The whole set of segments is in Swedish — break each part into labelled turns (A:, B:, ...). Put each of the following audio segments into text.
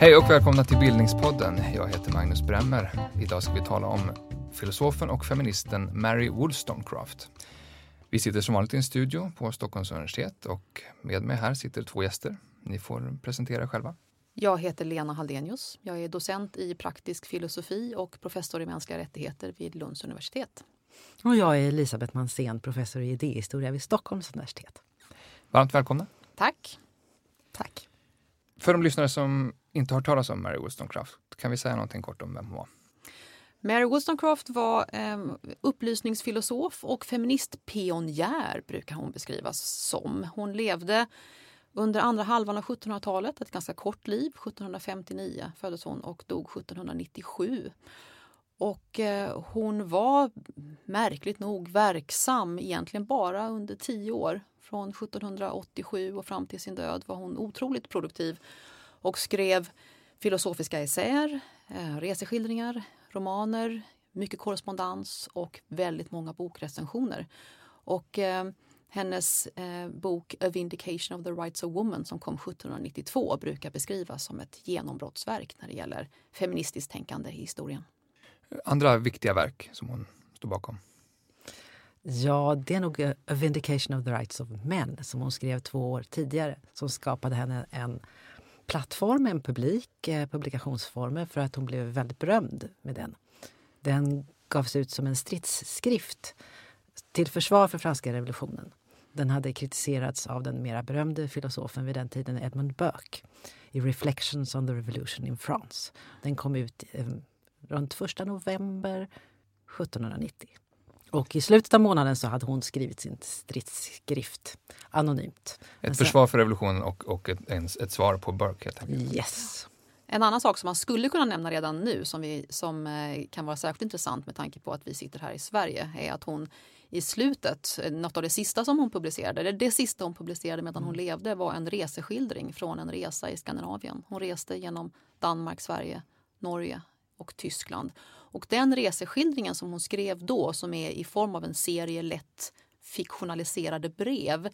A: Hej och välkomna till Bildningspodden. Jag heter Magnus Bremmer. Idag ska vi tala om filosofen och feministen Mary Wollstonecraft. Vi sitter som vanligt i en studio på Stockholms universitet och med mig här sitter två gäster. Ni får presentera er själva.
B: Jag heter Lena Haldenius. Jag är docent i praktisk filosofi och professor i mänskliga rättigheter vid Lunds universitet.
C: Och jag är Elisabeth Mansén, professor i idéhistoria vid Stockholms universitet.
A: Varmt välkomna.
B: Tack.
C: Tack.
A: För de lyssnare som inte hört talas om Mary Wollstonecraft, kan vi säga någonting kort om vem hon var?
B: Mary Wollstonecraft var eh, upplysningsfilosof och feministpionjär brukar hon beskrivas som. Hon levde under andra halvan av 1700-talet, ett ganska kort liv. 1759 föddes hon och dog 1797. Och eh, hon var märkligt nog verksam egentligen bara under tio år. Från 1787 och fram till sin död var hon otroligt produktiv och skrev filosofiska essäer, eh, reseskildringar, romaner, mycket korrespondens och väldigt många bokrecensioner. Och eh, hennes eh, bok A Vindication of the Rights of Woman som kom 1792 brukar beskrivas som ett genombrottsverk när det gäller feministiskt tänkande i historien.
A: Andra viktiga verk som hon står bakom?
C: Ja, det är nog A Vindication of the Rights of Men som hon skrev två år tidigare som skapade henne en plattform, en publik, eh, publikationsformer för att hon blev väldigt berömd med den. Den gavs ut som en stridsskrift till försvar för franska revolutionen. Den hade kritiserats av den mera berömde filosofen vid den tiden, Edmund Burke i Reflections on the Revolution in France. Den kom ut eh, runt 1 november 1790. Och i slutet av månaden så hade hon skrivit sin stridsskrift anonymt.
A: Ett försvar för revolutionen och, och ett, ett svar på Burke helt enkelt.
C: Yes.
B: En annan sak som man skulle kunna nämna redan nu som, vi, som eh, kan vara särskilt intressant med tanke på att vi sitter här i Sverige är att hon i slutet, något av det sista som hon publicerade, eller det sista hon publicerade medan hon mm. levde var en reseskildring från en resa i Skandinavien. Hon reste genom Danmark, Sverige, Norge och Tyskland. Och den reseskildringen som hon skrev då, som är i form av en serie lätt fiktionaliserade brev,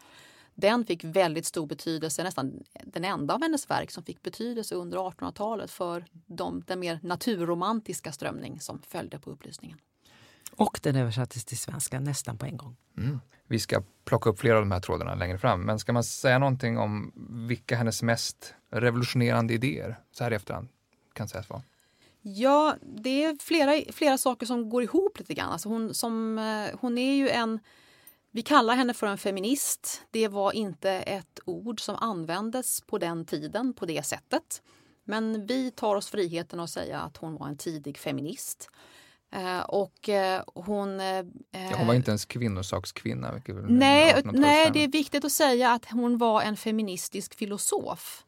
B: den fick väldigt stor betydelse, nästan den enda av hennes verk som fick betydelse under 1800-talet för de, den mer naturromantiska strömning som följde på upplysningen.
C: Och den översattes till svenska nästan på en gång.
A: Mm. Vi ska plocka upp flera av de här trådarna längre fram, men ska man säga någonting om vilka hennes mest revolutionerande idéer så här i efterhand kan sägas vara?
B: Ja, det är flera, flera saker som går ihop lite grann. Alltså hon, som, eh, hon är ju en... Vi kallar henne för en feminist. Det var inte ett ord som användes på den tiden på det sättet. Men vi tar oss friheten att säga att hon var en tidig feminist. Eh, och eh, hon... Eh,
A: ja, hon var inte ens kvinnosakskvinna.
B: Nej, nej, det är viktigt att säga att hon var en feministisk filosof.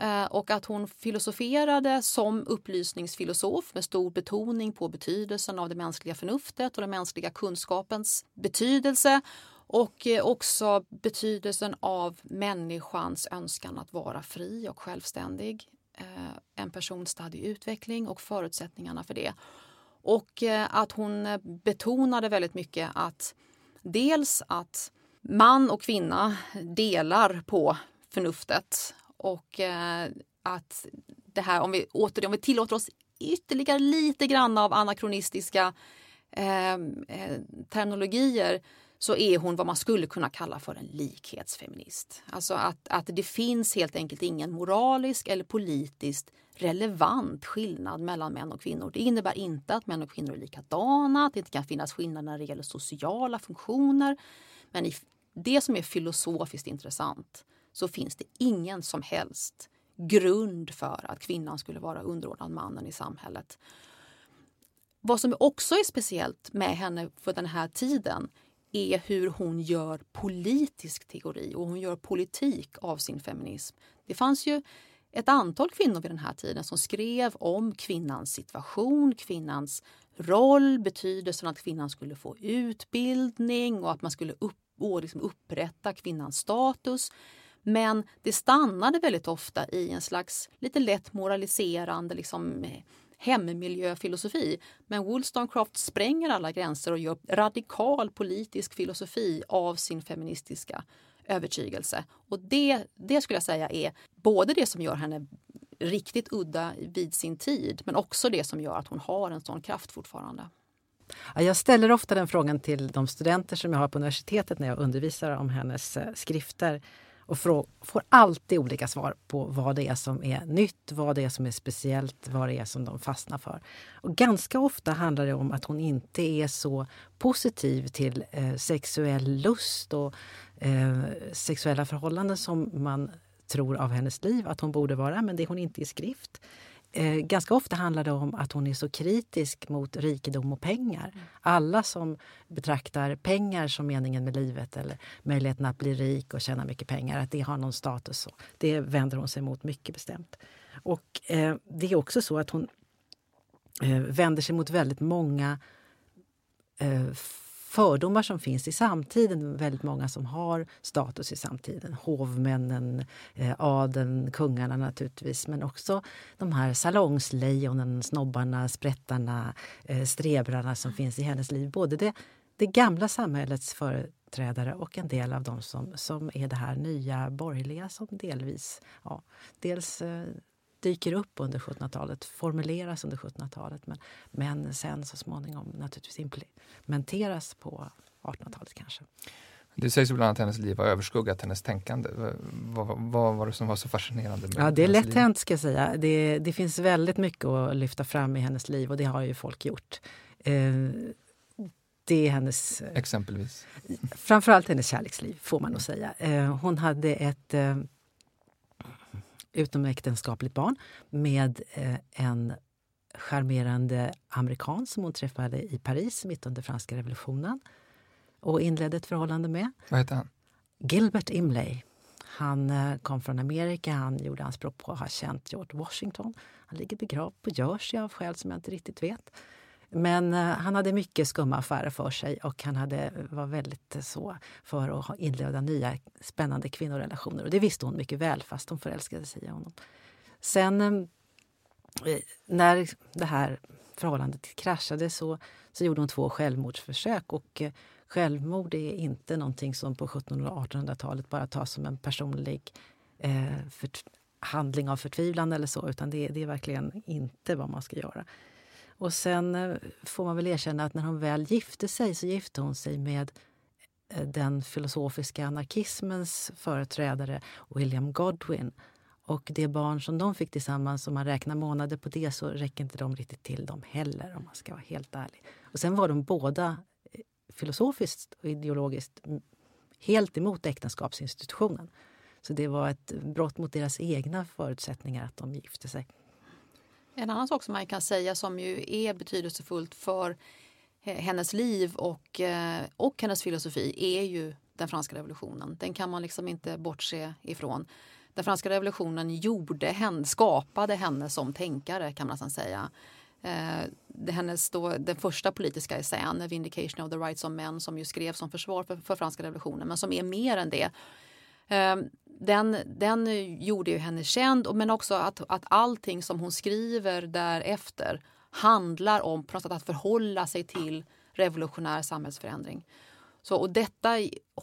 B: Eh, och att hon filosoferade som upplysningsfilosof med stor betoning på betydelsen av det mänskliga förnuftet och den mänskliga kunskapens betydelse och eh, också betydelsen av människans önskan att vara fri och självständig. Eh, en person stadd i utveckling och förutsättningarna för det. Och att hon betonade väldigt mycket att dels att man och kvinna delar på förnuftet och eh, att det här, om vi, åter, om vi tillåter oss ytterligare lite grann av anakronistiska ehm, eh, terminologier så är hon vad man skulle kunna kalla för en likhetsfeminist. Alltså att, att det finns helt enkelt ingen moralisk eller politiskt relevant skillnad mellan män och kvinnor. Det innebär inte att män och kvinnor är likadana, att det inte kan finnas skillnader när det gäller sociala funktioner. Men i det som är filosofiskt intressant så finns det ingen som helst grund för att kvinnan skulle vara underordnad mannen i samhället. Vad som också är speciellt med henne för den här tiden är hur hon gör politisk teori och hon gör politik av sin feminism. Det fanns ju ett antal kvinnor vid den här tiden som skrev om kvinnans situation, kvinnans roll, betydelsen att kvinnan skulle få utbildning och att man skulle upp, och liksom upprätta kvinnans status. Men det stannade väldigt ofta i en slags lite lätt moraliserande liksom, hemmiljöfilosofi. Men Wollstonecraft spränger alla gränser och gör radikal politisk filosofi av sin feministiska övertygelse. Och det, det skulle jag säga är både det som gör henne riktigt udda vid sin tid men också det som gör att hon har en sån kraft fortfarande.
C: Jag ställer ofta den frågan till de studenter som jag har på universitetet när jag undervisar om hennes eh, skrifter och får alltid olika svar på vad det är som är nytt, vad det är som är speciellt, vad det är som de fastnar för. Och ganska ofta handlar det om att hon inte är så positiv till eh, sexuell lust och eh, sexuella förhållanden som man tror av hennes liv att hon borde vara, men det är hon inte i skrift. Eh, ganska ofta handlar det om att hon är så kritisk mot rikedom och pengar. Mm. Alla som betraktar pengar som meningen med livet eller möjligheten att bli rik och tjäna mycket pengar, att det har någon status. Så. Det vänder hon sig mot mycket bestämt. Och eh, det är också så att hon eh, vänder sig mot väldigt många eh, fördomar som finns i samtiden. Väldigt många som har status i samtiden. Hovmännen, eh, adeln, kungarna naturligtvis men också de här salongslejonen, snobbarna, sprättarna, eh, strebrarna som finns i hennes liv. Både det, det gamla samhällets företrädare och en del av dem som, som är det här nya borgerliga som delvis, ja, dels eh, dyker upp under 1700-talet, formuleras under 1700-talet men, men sen så småningom naturligtvis implementeras på 1800-talet kanske.
A: Det sägs ibland att hennes liv har överskuggat hennes tänkande. Vad, vad var det som var så fascinerande? Med
C: ja, det är lätt hänt ska jag säga. Det, det, finns väldigt mycket att lyfta fram i hennes liv och det har ju folk gjort. Eh, det är hennes...
A: Exempelvis?
C: Framförallt hennes kärleksliv, får man nog säga. Eh, hon hade ett eh, utomäktenskapligt barn med eh, en charmerande amerikan som hon träffade i Paris mitt under franska revolutionen och inledde ett förhållande med.
A: Vad heter han?
C: Gilbert Imlay. Han eh, kom från Amerika, han gjorde anspråk på att ha känt George Washington. Han ligger begravd på Jersey av skäl som jag inte riktigt vet. Men eh, han hade mycket skumma affärer för sig och han hade, eh, var väldigt eh, så för att inleda nya spännande kvinnorelationer. Och det visste hon mycket väl fast hon förälskade sig i honom. Sen när det här förhållandet kraschade så, så gjorde hon två självmordsförsök. Och självmord är inte någonting som på 1700 och 1800-talet bara tas som en personlig handling av förtvivlan eller så, utan det, det är verkligen inte vad man ska göra. Och sen eh, får man väl erkänna att när hon väl gifte sig så gifte hon sig med eh, den filosofiska anarkismens företrädare William Godwin. Och det barn som de fick tillsammans, om man räknar månader på det så räcker inte de riktigt till dem heller om man ska vara helt ärlig. Och sen var de båda eh, filosofiskt och ideologiskt helt emot äktenskapsinstitutionen. Så det var ett brott mot deras egna förutsättningar att de gifte sig.
B: En annan sak som man kan säga som ju är betydelsefullt för eh, hennes liv och, eh, och hennes filosofi är ju den franska revolutionen. Den kan man liksom inte bortse ifrån. Den franska revolutionen gjorde henne, skapade henne som tänkare kan man nästan säga. Eh, hennes då, den första politiska essän, Vindication of the Rights of Men, som ju skrevs som försvar för, för franska revolutionen, men som är mer än det. Eh, den, den gjorde ju henne känd, men också att, att allting som hon skriver därefter handlar om på något sätt att förhålla sig till revolutionär samhällsförändring. Så, och detta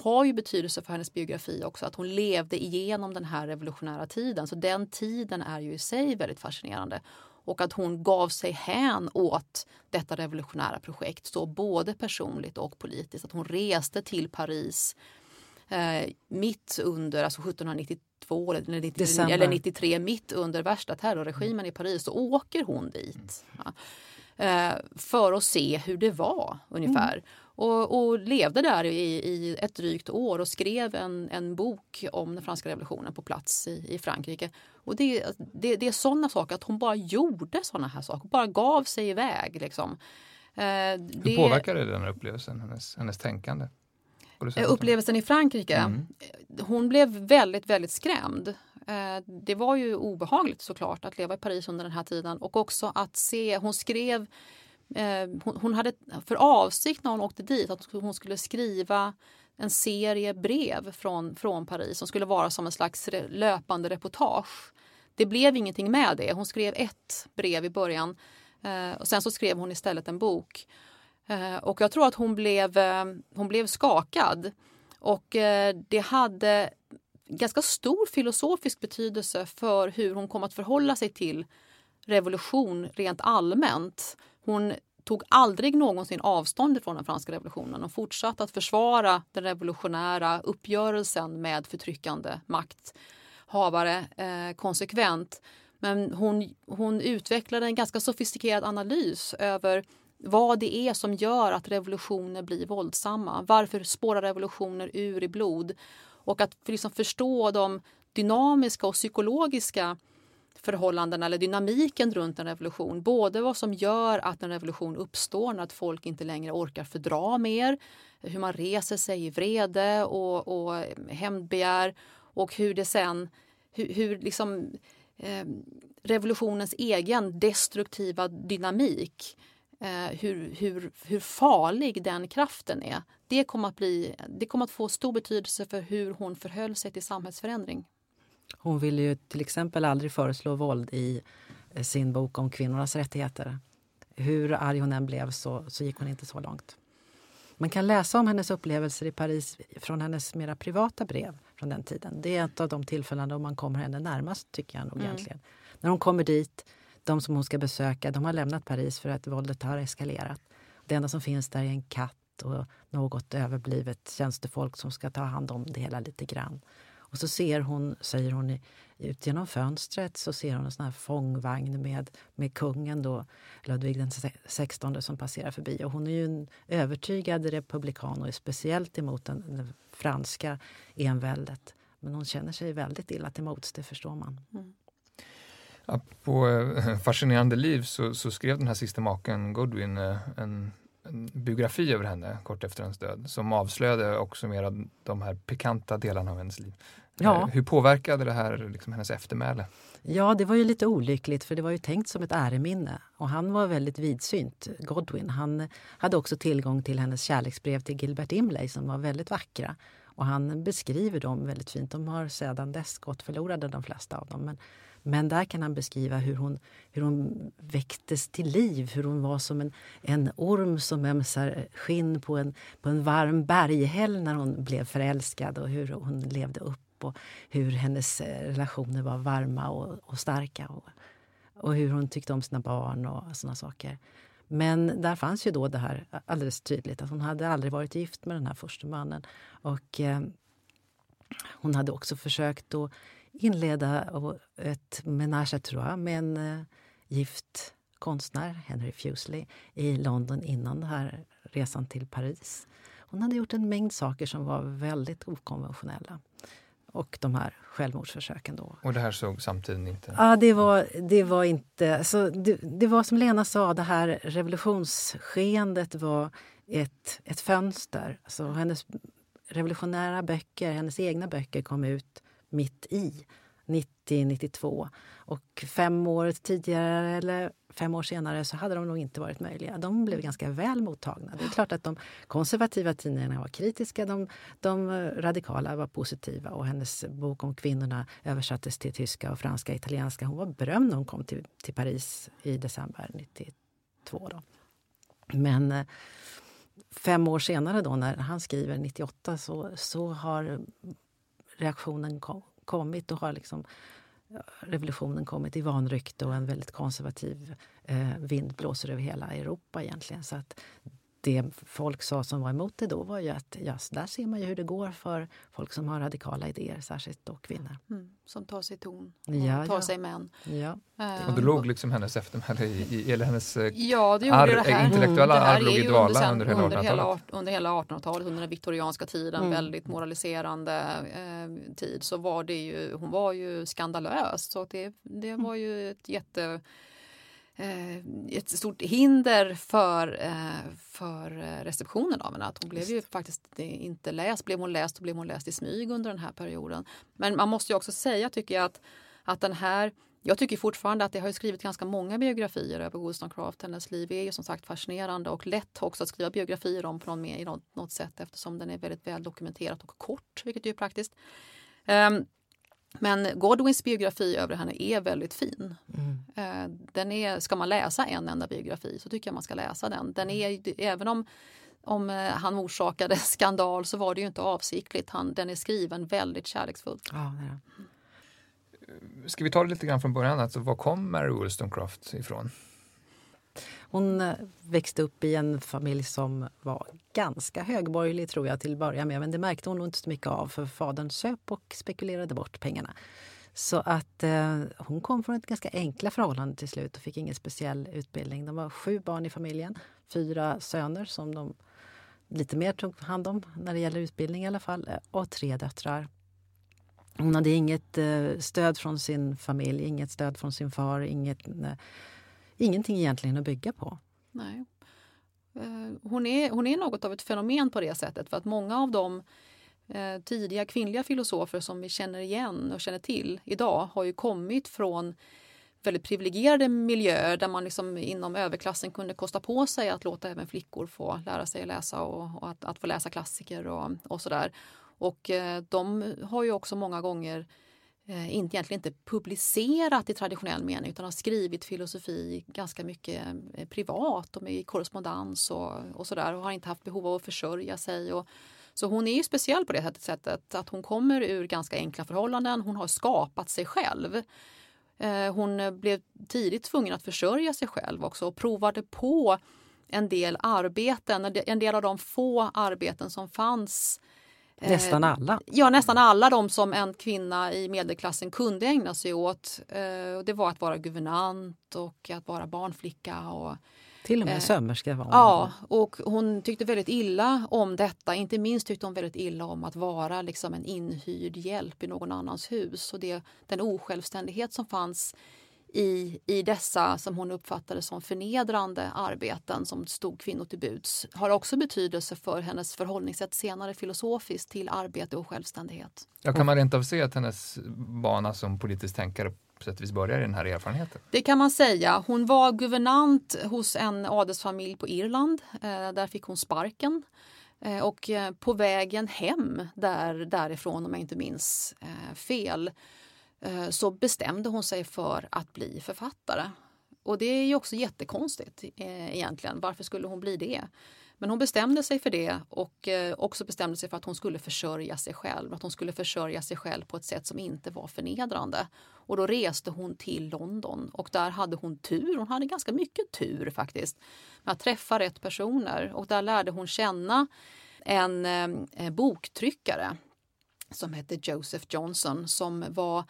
B: har ju betydelse för hennes biografi också, att hon levde igenom den här revolutionära tiden. Så den tiden är ju i sig väldigt fascinerande. Och att hon gav sig hän åt detta revolutionära projekt, så både personligt och politiskt. Att hon reste till Paris eh, mitt under, alltså 1792 eller, 93, eller 93, mitt under värsta terrorregimen i Paris, så åker hon dit. Ja. Eh, för att se hur det var ungefär. Mm. Och, och, levde där i, i, ett drygt år och skrev en, en bok om den franska revolutionen på plats i, i Frankrike. Och det, det, det är sådana saker, att hon bara gjorde sådana här saker, bara gav sig iväg. Liksom.
A: Eh, Hur påverkade den här upplevelsen hennes, hennes tänkande?
B: Eh, upplevelsen i Frankrike. Mm. Hon blev väldigt, väldigt skrämd. Eh, det var ju obehagligt såklart att leva i Paris under den här tiden och också att se, hon skrev eh, hon hade för avsikt när hon åkte dit att hon skulle skriva en serie brev från, från Paris som skulle vara som en slags löpande reportage. Det blev ingenting med det. Hon skrev ett brev i början och sen så skrev hon istället en bok. Eh, och jag tror att hon blev, eh, hon blev skakad. Och eh, det hade ganska stor filosofisk betydelse för hur hon kom att förhålla sig till revolution rent allmänt. Hon tog aldrig någonsin avstånd från den franska revolutionen. Hon fortsatte att försvara den revolutionära uppgörelsen med förtryckande makthavare eh, konsekvent. Men hon, hon utvecklade en ganska sofistikerad analys över vad det är som gör att revolutioner blir våldsamma. Varför spårar revolutioner ur i blod? Och att liksom förstå de dynamiska och psykologiska förhållandena eller dynamiken runt en revolution. Både vad som gör att en revolution uppstår när folk inte längre orkar fördra mer, hur man reser sig i vrede och, och hämndbegär och hur det sen, hur, hur liksom eh, revolutionens egen destruktiva dynamik eh, hur, hur, hur farlig den kraften är. Det kommer, att bli, det kommer att få stor betydelse för hur hon förhöll sig till samhällsförändring.
C: Hon ville ju till exempel aldrig föreslå våld i eh, sin bok om kvinnornas rättigheter. Hur arg hon än blev så, så gick hon inte så långt. Man kan läsa om hennes upplevelser i Paris från hennes mera privata brev från den tiden. Det är ett av de tillfällen då man kommer henne närmast, tycker jag nog mm. egentligen. När hon kommer dit, de som hon ska besöka, de har lämnat Paris för att våldet har eskalerat. Det enda som finns där är en katt och något överblivet tjänstefolk som ska ta hand om det hela lite grann. Och så ser hon, säger hon, ut genom fönstret så ser hon en sån här fångvagn med, med kungen då, Ludvig den XVI som passerar förbi. Och hon är ju en övertygad republikan och är speciellt emot den, den franska enväldet. Men hon känner sig väldigt illa till mots, det förstår man. Mm.
A: På äh, Fascinerande liv så, så, skrev den här sista maken Godwin äh, en, en, biografi över henne kort efter hennes död som avslöjade också mera de här pikanta delarna av hennes liv. Ja. Eh, hur påverkade det här liksom, hennes eftermäle?
C: Ja, det var ju lite olyckligt för det var ju tänkt som ett äreminne. Och han var väldigt vidsynt, Godwin. Han hade också tillgång till hennes kärleksbrev till Gilbert Imlay som var väldigt vackra. Och han beskriver dem väldigt fint. De har sedan dess gått förlorade de flesta av dem. Men, men där kan han beskriva hur hon, hur hon väcktes till liv, hur hon var som en, en orm som ömsar skinn på en, på en varm berghäll när hon blev förälskad och hur hon levde upp och hur hennes eh, relationer var varma och, och starka. Och, och, hur hon tyckte om sina barn och såna saker. Men där fanns ju då det här alldeles tydligt att hon hade aldrig varit gift med den här första mannen. Och eh, hon hade också försökt att inleda ett menage à trois med en eh, gift konstnär, Henry Fuseli, i London innan den här resan till Paris. Hon hade gjort en mängd saker som var väldigt okonventionella och de här självmordsförsöken. Då.
A: Och det här såg samtiden inte?
C: Ja, det var, det var inte... Alltså, det, det var som Lena sa, det här revolutionsskenet var ett, ett fönster. Alltså, hennes revolutionära böcker, hennes egna böcker kom ut mitt i 90-92. Och fem år tidigare eller fem år senare så hade de nog inte varit möjliga. De blev ganska väl mottagna. Det är klart att de konservativa tidningarna var kritiska, de, de radikala var positiva och hennes bok om kvinnorna översattes till tyska och franska och italienska. Hon var berömd när hon kom till, till Paris i december 92. Då. Men eh, fem år senare, då, när han skriver 98, så, så har reaktionen kom, kommit och har liksom revolutionen kommit i vanrykte och en väldigt konservativ eh, vind blåser över hela Europa egentligen. Så att det folk sa som var emot det då var ju att ja, där ser man ju hur det går för folk som har radikala idéer, särskilt då kvinnor. Mm,
B: som tar sig ton och ja, tar ja. sig män.
A: Ja. Uh, och då låg liksom hennes eftermäle i, eller hennes
B: eh, ja, det ar, det här.
A: intellektuella mm. arv låg i dvala under, hela
B: 1800-talet? Under hela 1800-talet, under den viktorianska tiden, mm. väldigt moraliserande eh, tid, så var det ju, hon var ju skandalös. Så det, det var ju ett jätte ett stort hinder för, eh, för receptionen av henne. Att hon blev ju faktiskt inte läst. Blev hon läst och blev hon läst i smyg under den här perioden. Men man måste ju också säga, tycker jag, att, att den här jag tycker fortfarande att det har skrivit ganska många biografier över Wollstonecraft. Hennes liv är ju som sagt fascinerande och lätt också att skriva biografier om på någon med i något, något sätt eftersom den är väldigt väl dokumenterad och kort, vilket är praktiskt. Um, men Godwins biografi över henne är väldigt fin. Mm. Eh, den är, ska man läsa en enda biografi så tycker jag man ska läsa den. den är, även om om eh, han orsakade skandal så var det ju inte avsiktligt. Han, den är skriven väldigt kärleksfullt.
C: Ja, ja.
A: Ska vi ta det lite grann från början? Alltså, var kom Mary Wollstonecraft ifrån?
C: Hon eh, växte upp i en familj som var ganska högborgerlig tror jag till att börja med. Men det märkte hon nog inte så mycket av för fadern söp och spekulerade bort pengarna. Så att eh, hon kom från ett ganska enkla förhållande till slut och fick ingen speciell utbildning. De var sju barn i familjen, fyra söner som de lite mer tog hand om när det gäller utbildning i alla fall eh, och tre döttrar. Hon hade inget eh, stöd från sin familj, inget stöd från sin far, inget, eh, ingenting egentligen att bygga på.
B: Nej. Eh, hon är, hon är något av ett fenomen på det sättet för att många av de eh, tidiga kvinnliga filosofer som vi känner igen och känner till idag har ju kommit från väldigt privilegierade miljöer där man liksom inom överklassen kunde kosta på sig att låta även flickor få lära sig läsa och, och att, att, få läsa klassiker och, och sådär. Och eh, de har ju också många gånger eh, Eh, inte, egentligen inte publicerat i traditionell mening utan har skrivit filosofi ganska mycket eh, privat och med korrespondens och, och sådär och har inte haft behov av att försörja sig. Och, så hon är ju speciell på det sättet att hon kommer ur ganska enkla förhållanden. Hon har skapat sig själv. Eh, hon blev tidigt tvungen att försörja sig själv också och provade på en del arbeten, en del av de få arbeten som fanns
C: Nästan alla?
B: Ja, nästan alla de som en kvinna i medelklassen kunde ägna sig åt. Det var att vara guvernant och att vara barnflicka. Och,
C: Till och med eh, sömmerska var hon.
B: Ja, och hon tyckte väldigt illa om detta. Inte minst tyckte hon väldigt illa om att vara liksom en inhyrd hjälp i någon annans hus. Och det, den osjälvständighet som fanns i, i dessa, som hon uppfattade som förnedrande arbeten som stod kvinnor till buds har också betydelse för hennes förhållningssätt senare filosofiskt till arbete och självständighet.
A: Ja, kan man rent av se att hennes bana som politisk tänkare sätt börjar i den här erfarenheten?
B: Det kan man säga. Hon var guvernant hos en adelsfamilj på Irland. Eh, där fick hon sparken. Eh, och eh, på vägen hem där, därifrån, om jag inte minns fel, Eh, så bestämde hon sig för att bli författare. Och det är ju också jättekonstigt eh, egentligen. Varför skulle hon bli det? Men hon bestämde sig för det och eh, också bestämde sig för att hon skulle försörja sig själv. Att hon skulle försörja sig själv på ett sätt som inte var förnedrande. Och då reste hon till London och där hade hon tur. Hon hade ganska mycket tur faktiskt med att träffa rätt personer och där lärde hon känna en boktryckare som hette Joseph Johnson som var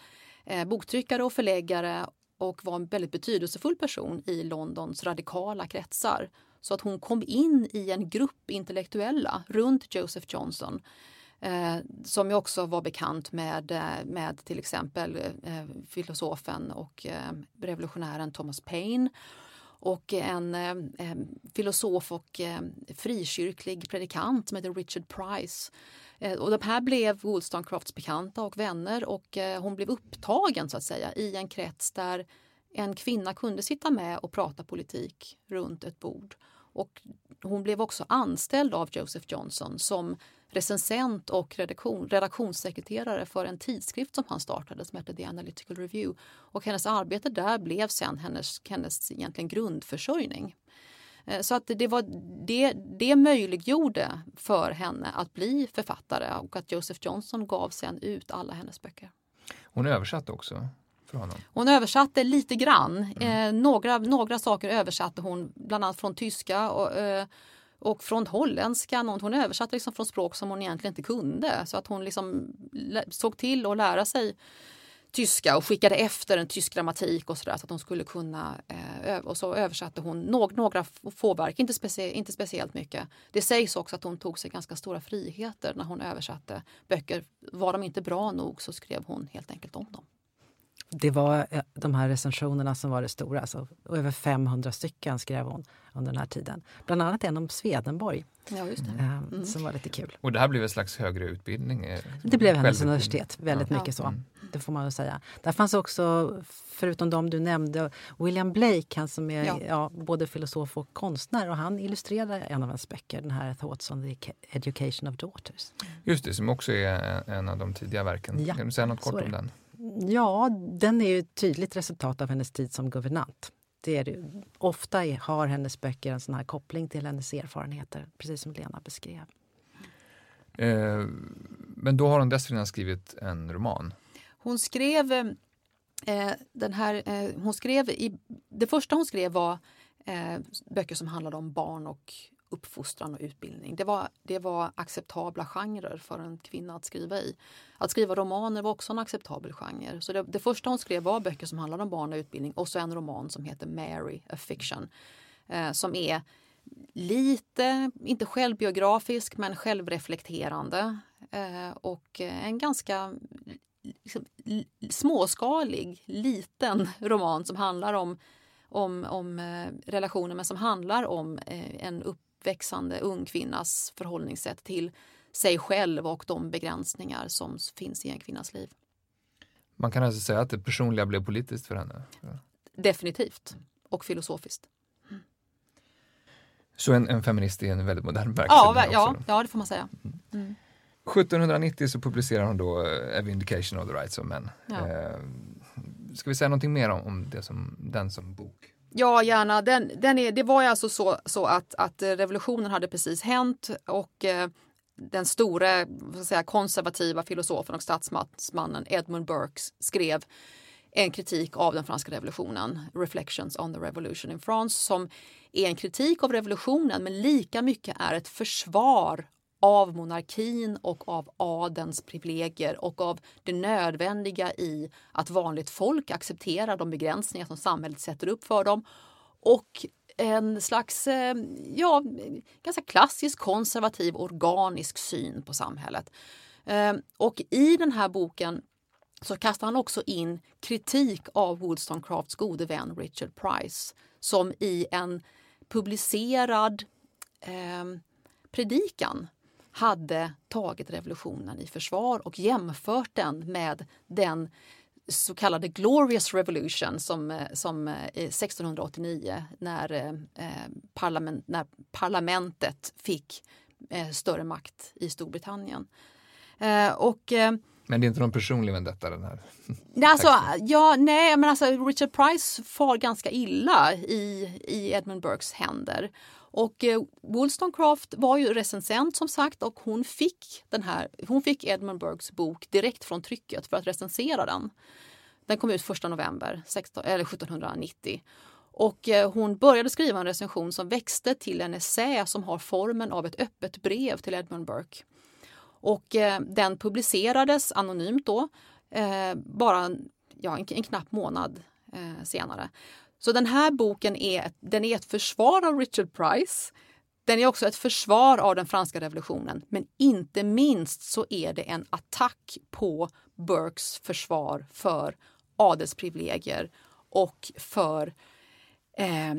B: Eh, boktryckare och förläggare och var en väldigt betydelsefull person i Londons radikala kretsar. Så att hon kom in i en grupp intellektuella runt Joseph Johnson eh, som ju också var bekant med, eh, med till exempel eh, filosofen och eh, revolutionären Thomas Paine och en eh, eh filosof och frikyrklig predikant som heter Richard Price Eh, och de här blev Wollstonecrafts bekanta och vänner och eh, hon blev upptagen så att säga i en krets där en kvinna kunde sitta med och prata politik runt ett bord. Och hon blev också anställd av Joseph Johnson som recensent och redaktion, redaktionssekreterare för en tidskrift som han startade som hette The Analytical Review. Och hennes arbete där blev sen hennes, hennes egentligen grundförsörjning. Eh, så att det, var, det, det möjliggjorde för henne att bli författare och att Joseph Johnson gav sen ut alla hennes böcker.
A: Hon översatte också honom?
B: Hon översatte lite grann. Mm. Eh, några, några saker översatte hon, bland annat från tyska och, eh, och från holländska. Hon översatte liksom från språk som hon egentligen inte kunde. Så att hon liksom såg till att lära sig tyska och skickade efter en tysk grammatik och sådär så att de skulle kunna eh, och så översatte hon några, några få verk, inte, specie, inte speciellt mycket. Det sägs också att hon tog sig ganska stora friheter när hon översatte böcker. Var de inte bra nog så skrev hon helt enkelt om dem.
C: Det var eh, de här recensionerna som var det stora. Alltså, över 500 stycken skrev hon under den här tiden. Bland annat en om Swedenborg.
B: Ja, just det.
C: Ehm, mm. Som var lite kul.
A: Och det här blev en slags högre utbildning?
C: Eh, det blev hennes universitet, väldigt ja. mycket så. Mm. Det får man väl säga. Där fanns också, förutom de du nämnde, William Blake, han som är ja. ja både filosof och konstnär. Och han illustrerade en av hans böcker, den här Thoughts on the Education of Daughters.
A: Just det, som också är en av de tidiga verken. Ja, kan du säga något kort om den?
C: Ja, den är ju ett tydligt resultat av hennes tid som guvernant. det är det. Ofta har hennes böcker en sån här koppling till hennes erfarenheter, precis som Lena beskrev.
A: Eh, men då har hon dessförinnan skrivit en roman.
B: Hon skrev eh, den här, eh, hon skrev i, det första hon skrev var eh, böcker som handlade om barn och uppfostran och utbildning. Det var, det var acceptabla genrer för en kvinna att skriva i. Att skriva romaner var också en acceptabel genre. Så det, det första hon skrev var böcker som handlade om barn och utbildning och så en roman som heter Mary, a fiction. Eh, som är lite, inte självbiografisk, men självreflekterande. Eh, och eh, en ganska liksom, småskalig, liten roman som handlar om, om, om eh, relationer men som handlar om eh, en uppväxande ung kvinnas förhållningssätt till sig själv och de begränsningar som finns i en kvinnas liv.
A: Man kan alltså säga att det personliga blev politiskt för henne?
B: Definitivt. Och filosofiskt.
A: Så en, en feminist är en väldigt modern verksamhet?
B: Ja, ja, ja, det får man säga. Mm.
A: 1790 så publicerar hon då A Vindication of the Rights of Men. Ja. Uh, ska vi säga någonting mer om, om det som, den som bok?
B: Ja, gärna. Den, den är, det var ju alltså så, så att, att eh, revolutionen hade precis hänt och eh, den store säga, konservativa filosofen och statsmannen Edmund Burke skrev en kritik av den franska revolutionen, Reflections on the Revolution in France, som är en kritik av revolutionen men lika mycket är ett försvar av monarkin och av adens privilegier och av det nödvändiga i att vanligt folk accepterar de begränsningar som samhället sätter upp för dem och en slags, eh, ja, ganska klassisk konservativ organisk syn på samhället. Ehm, och i den här boken så kastar han också in kritik av Wollstonecrafts gode vän Richard Price som i en publicerad eh, predikan hade tagit revolutionen i försvar och jämfört den med den så kallade Glorious Revolution som, eh, som eh, 1689 när, eh, eh, parlament, när parlamentet fick eh, större makt i Storbritannien. Eh, och,
A: men det är inte någon personlig vendetta den här?
B: alltså, ja, nej, men alltså Richard Price far ganska illa i, i Edmund Burkes händer. Och eh, Wollstonecraft var ju recensent som sagt och hon fick, den här, hon fick Edmund Burkes bok direkt från trycket för att recensera den. Den kom ut 1 november 16, eller 1790. Och eh, hon började skriva en recension som växte till en essä som har formen av ett öppet brev till Edmund Burke. Och eh, den publicerades anonymt då, eh, bara ja, en, en knapp månad eh, senare. Så den här boken är, den är ett försvar av Richard Price. Den är också ett försvar av den franska revolutionen, men inte minst så är det en attack på Burkes försvar för adelsprivilegier och för eh,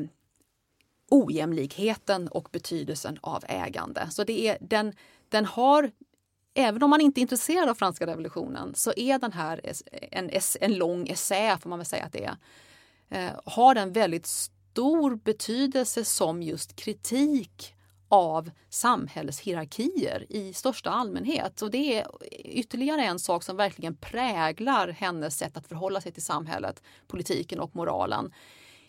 B: ojämlikheten och betydelsen av ägande. Så det är, den, den har även om man inte är intresserad av franska revolutionen så är den här en, en lång essä, får man väl säga att det är, eh, har en väldigt stor betydelse som just kritik av samhällshierarkier i största allmänhet. Och det är ytterligare en sak som verkligen präglar hennes sätt att förhålla sig till samhället, politiken och moralen.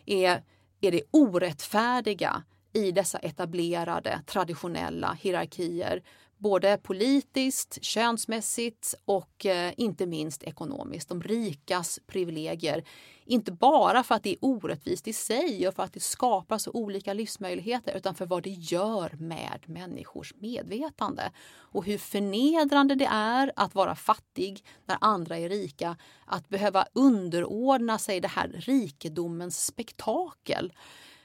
B: Är, är det orättfärdiga i dessa etablerade traditionella hierarkier både politiskt, könsmässigt och eh, inte minst ekonomiskt. De rikas privilegier. Inte bara för att det är orättvist i sig och för att det skapar så olika livsmöjligheter utan för vad det gör med människors medvetande. Och hur förnedrande det är att vara fattig när andra är rika. Att behöva underordna sig det här rikedomens spektakel.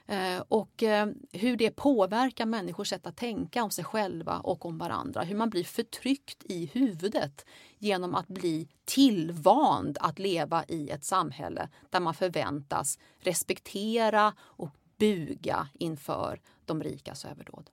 B: Eh, och eh, hur det påverkar människors sätt att tänka om sig själva och om varandra. Hur man blir förtryckt i huvudet genom att bli tillvand att leva i ett samhälle där man förväntas respektera och buga inför de rikas överdåd.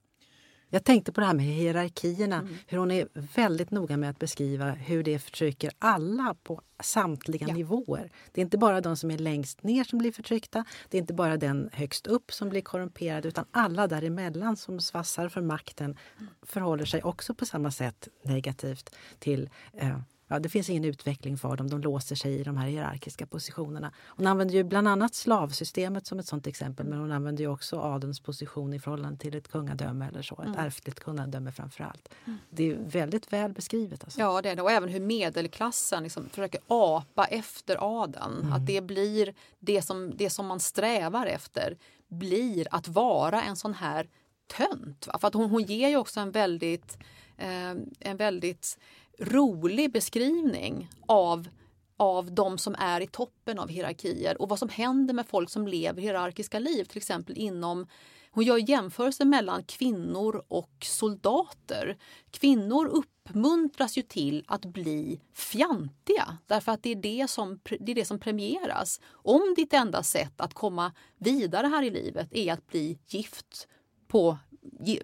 C: Jag tänkte på det här med hierarkierna, mm. hur hon är väldigt noga med att beskriva hur det förtrycker alla på samtliga ja. nivåer. Det är inte bara de som är längst ner som blir förtryckta, det är inte bara den högst upp som blir korrumperad utan alla däremellan som svassar för makten förhåller sig också på samma sätt negativt till eh, ja, det finns ingen utveckling för dem. De låser sig i de här hierarkiska positionerna. Hon använder ju bland annat slavsystemet som ett sådant exempel men hon använder ju också adelns position i förhållande till ett kungadöme eller så. Ett mm. ärftligt kungadöme framför allt. Mm. Det är väldigt väl beskrivet. Alltså.
B: Ja, det är det. Och även hur medelklassen liksom försöker apa efter adeln. Mm. Att det blir det som, det som man strävar efter blir att vara en sån här tönt. Va? För att hon, hon ger ju också en väldigt, eh, en väldigt rolig beskrivning av av de som är i toppen av hierarkier och vad som händer med folk som lever hierarkiska liv, till exempel inom hon gör jämförelser mellan kvinnor och soldater. Kvinnor uppmuntras ju till att bli fjantiga därför att det är det som, det är det som premieras. Om ditt enda sätt att komma vidare här i livet är att bli gift på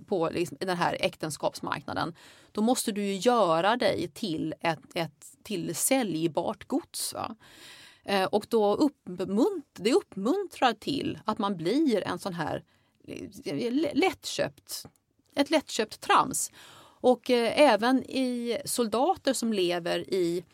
B: på liksom den här äktenskapsmarknaden, då måste du ju göra dig till ett, ett till säljbart gods. Va? Eh, och då uppmunt, det uppmuntrar till att man blir en sån här eh, lättköpt, ett lättköpt trams. Och eh, även i soldater som lever i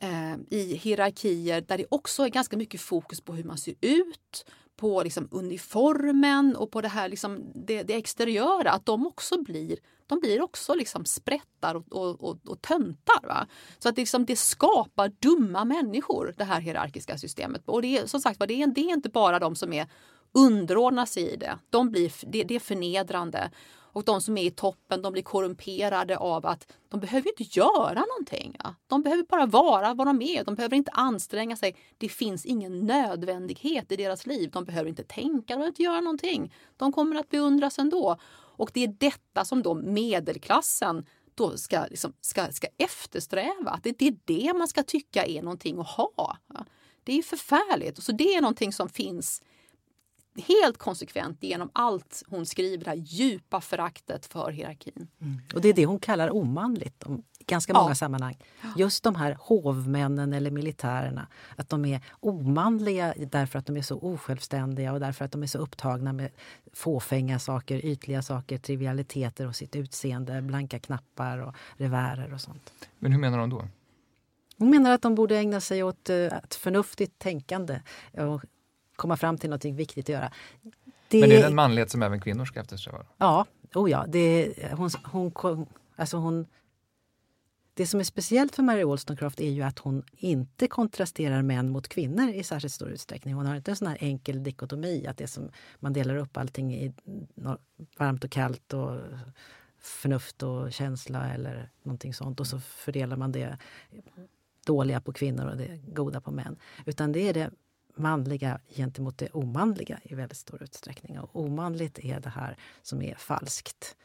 B: Eh, i hierarkier där det också är ganska mycket fokus på hur man ser ut, på liksom uniformen och på det här liksom det, det exteriöra, att de också blir de blir också liksom sprättar och, och, och, och töntar. Va? Så att det, liksom, det skapar dumma människor, det här hierarkiska systemet. Och det är, som sagt det är, det är inte bara de som är underordnar sig i det. De blir, det, det är förnedrande. Och de som är i toppen de blir korrumperade av att de behöver inte göra någonting. Ja. De behöver bara vara vad de är. De behöver inte anstränga sig. Det finns ingen nödvändighet i deras liv. De behöver inte tänka, de behöver inte göra någonting. De kommer att beundras ändå. Och det är detta som då medelklassen då ska, liksom, ska, ska eftersträva. Det, det är det man ska tycka är någonting att ha. Ja. Det är förfärligt. Så det är någonting som finns helt konsekvent genom allt hon skriver, det här djupa föraktet för hierarkin.
C: Mm. Och det är det hon kallar omanligt i ganska många ja. sammanhang. Just de här hovmännen eller militärerna, att de är omanliga därför att de är så osjälvständiga och därför att de är så upptagna med fåfänga saker, ytliga saker, trivialiteter och sitt utseende, blanka knappar och revärer och sånt.
A: Men hur menar hon då?
C: Hon menar att de borde ägna sig åt ett förnuftigt tänkande och komma fram till något viktigt att göra.
A: Det... Men det är en manlighet som även kvinnor ska eftersträva?
C: Ja, oh ja. Det, hon, hon, alltså hon, det som är speciellt för Mary Wollstonecraft är ju att hon inte kontrasterar män mot kvinnor i särskilt stor utsträckning. Hon har inte en sån här enkel dikotomi att det som, man delar upp allting i varmt och kallt och förnuft och känsla eller någonting sånt och så fördelar man det dåliga på kvinnor och det goda på män. Utan det är det manliga gentemot det omanliga i väldigt stor utsträckning. Och omanligt är det här som är falskt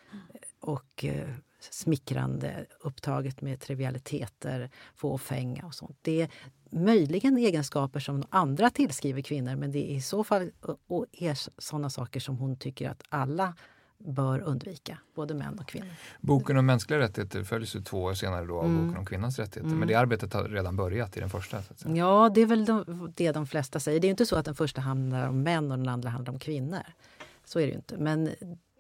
C: och eh, smickrande, upptaget med trivialiteter, fåfänga och sånt. Det är möjligen egenskaper som andra tillskriver kvinnor men det är i så fall eh, och är sådana saker som hon tycker att alla bör undvika, både män och kvinnor.
A: Boken om mänskliga rättigheter följs ju två år senare då av mm. boken om kvinnans rättigheter. Mm. Men det arbetet har redan börjat i den första?
C: Ja, det är väl de, det de flesta säger. Det är inte så att den första handlar om män och den andra handlar om kvinnor. Så är det ju inte. Men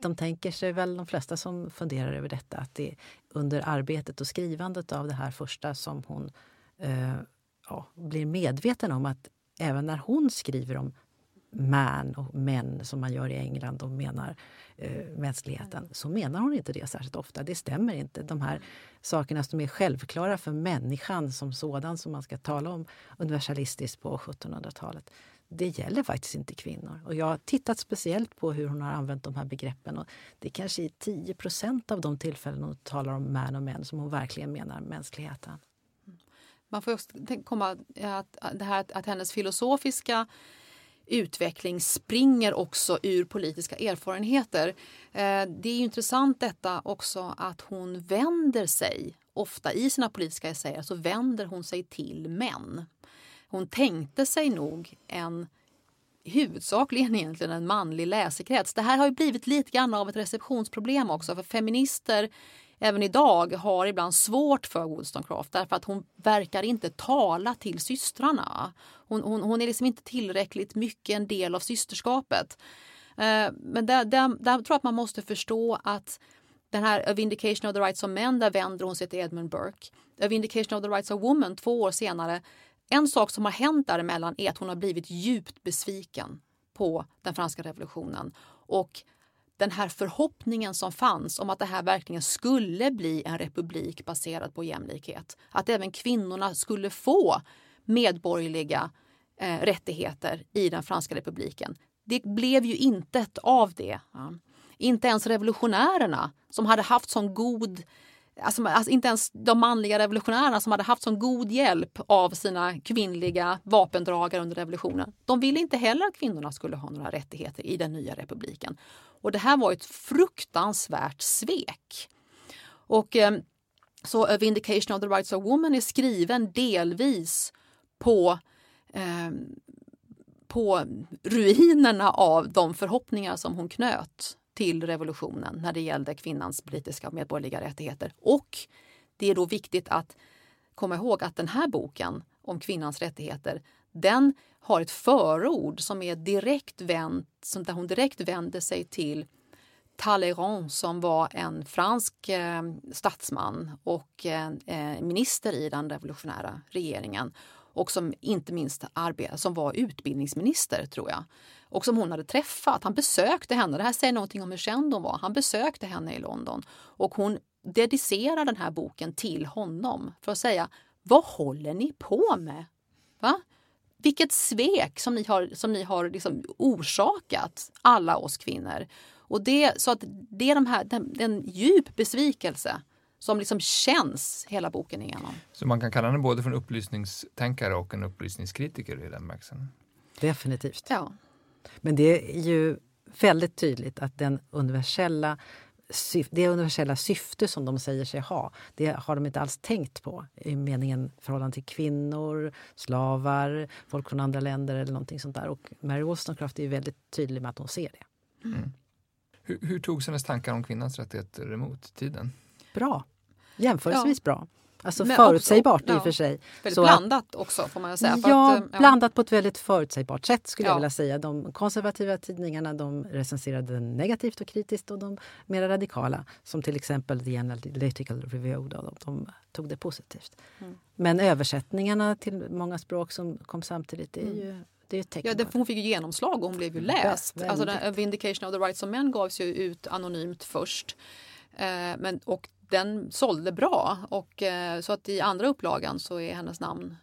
C: de tänker sig väl, de flesta som funderar över detta, att det är under arbetet och skrivandet av det här första som hon eh, ja, blir medveten om att även när hon skriver om man och män som man gör i England och menar eh, mänskligheten så menar hon inte det särskilt ofta. Det stämmer inte. De här sakerna som är självklara för människan som sådan som man ska tala om universalistiskt på 1700-talet det gäller faktiskt inte kvinnor. Och jag har tittat speciellt på hur hon har använt de här begreppen. Och det är kanske i 10% av de tillfällen hon talar om män och män som hon verkligen menar mänskligheten.
B: Man får också komma att, det här, att hennes filosofiska utveckling springer också ur politiska erfarenheter. Eh, det är intressant detta också att hon vänder sig, ofta i sina politiska essäer, så vänder hon sig till män. Hon tänkte sig nog en huvudsakligen egentligen en manlig läsekrets. Det här har ju blivit lite grann av ett receptionsproblem också för feminister även idag har ibland svårt för Wollstonecraft därför att hon verkar inte tala till systrarna. Hon, hon, hon är liksom inte tillräckligt mycket en del av systerskapet. Eh, men där, där, där tror jag att man måste förstå att Den här A Vindication of the Rights of Men, där vänder hon sig till Edmund Burke. A Vindication of the Rights of Women, två år senare. En sak som har hänt däremellan är att hon har blivit djupt besviken på den franska revolutionen. Och den här förhoppningen som fanns om att det här verkligen skulle bli en republik baserad på jämlikhet. Att även kvinnorna skulle få medborgerliga eh, rättigheter i den franska republiken. Det blev ju intet av det. Ja. Inte ens revolutionärerna som hade haft sån god Alltså, alltså, inte ens de manliga revolutionärerna som hade haft sån god hjälp av sina kvinnliga vapendragare under revolutionen. De ville inte heller att kvinnorna skulle ha några rättigheter i den nya republiken. Och det här var ett fruktansvärt svek. Och eh, så A Vindication of the Rights of Women är skriven delvis på eh, på ruinerna av de förhoppningar som hon knöt till revolutionen när det gällde kvinnans politiska och medborgerliga rättigheter. Och det är då viktigt att komma ihåg att den här boken om kvinnans rättigheter, den har ett förord som är direkt vänt, där hon direkt vänder sig till Talleyrand som var en fransk eh, statsman och eh, eh, minister i den revolutionära regeringen och som inte minst arbetade, som var utbildningsminister tror jag. Och som hon hade träffat. Han besökte henne, det här säger någonting om hur känd hon var. Han besökte henne i London och hon dedicerar den här boken till honom för att säga vad håller ni på med? Va? Vilket svek som ni har, som ni har liksom orsakat alla oss kvinnor. Och det, så att det är de här, den, den djup besvikelse som liksom känns hela boken igenom.
A: Så man kan kalla den både för en upplysningstänkare och en upplysningskritiker i den bemärkelsen?
C: Definitivt.
B: Ja.
C: Men det är ju väldigt tydligt att den universella det universella syfte som de säger sig ha, det har de inte alls tänkt på i meningen förhållande till kvinnor, slavar, folk från andra länder eller någonting sånt där. Och Mary Wollstonecraft är väldigt tydlig med att hon ser det.
A: Mm. Hur, hur togs hennes tankar om kvinnans rättigheter emot tiden?
C: Bra. Jämförelsevis ja. bra. Alltså Men förutsägbart också, i och för sig.
B: Väldigt så blandat också får man säga.
C: Ja, att, ja, blandat på ett väldigt förutsägbart sätt skulle ja. jag vilja säga. De konservativa tidningarna de recenserade negativt och kritiskt och de mer radikala som till exempel The Analytical Review då, de, de tog det positivt. Mm. Men översättningarna till många språk som kom samtidigt är mm. ju det är
B: ja, det, hon fick ju genomslag och hon blev ju läst. Ja, alltså, Vindication of the Rights of Men gavs ju ut anonymt först. Eh, men, och den sålde bra. Och eh, så att i andra upplagan så är hennes namn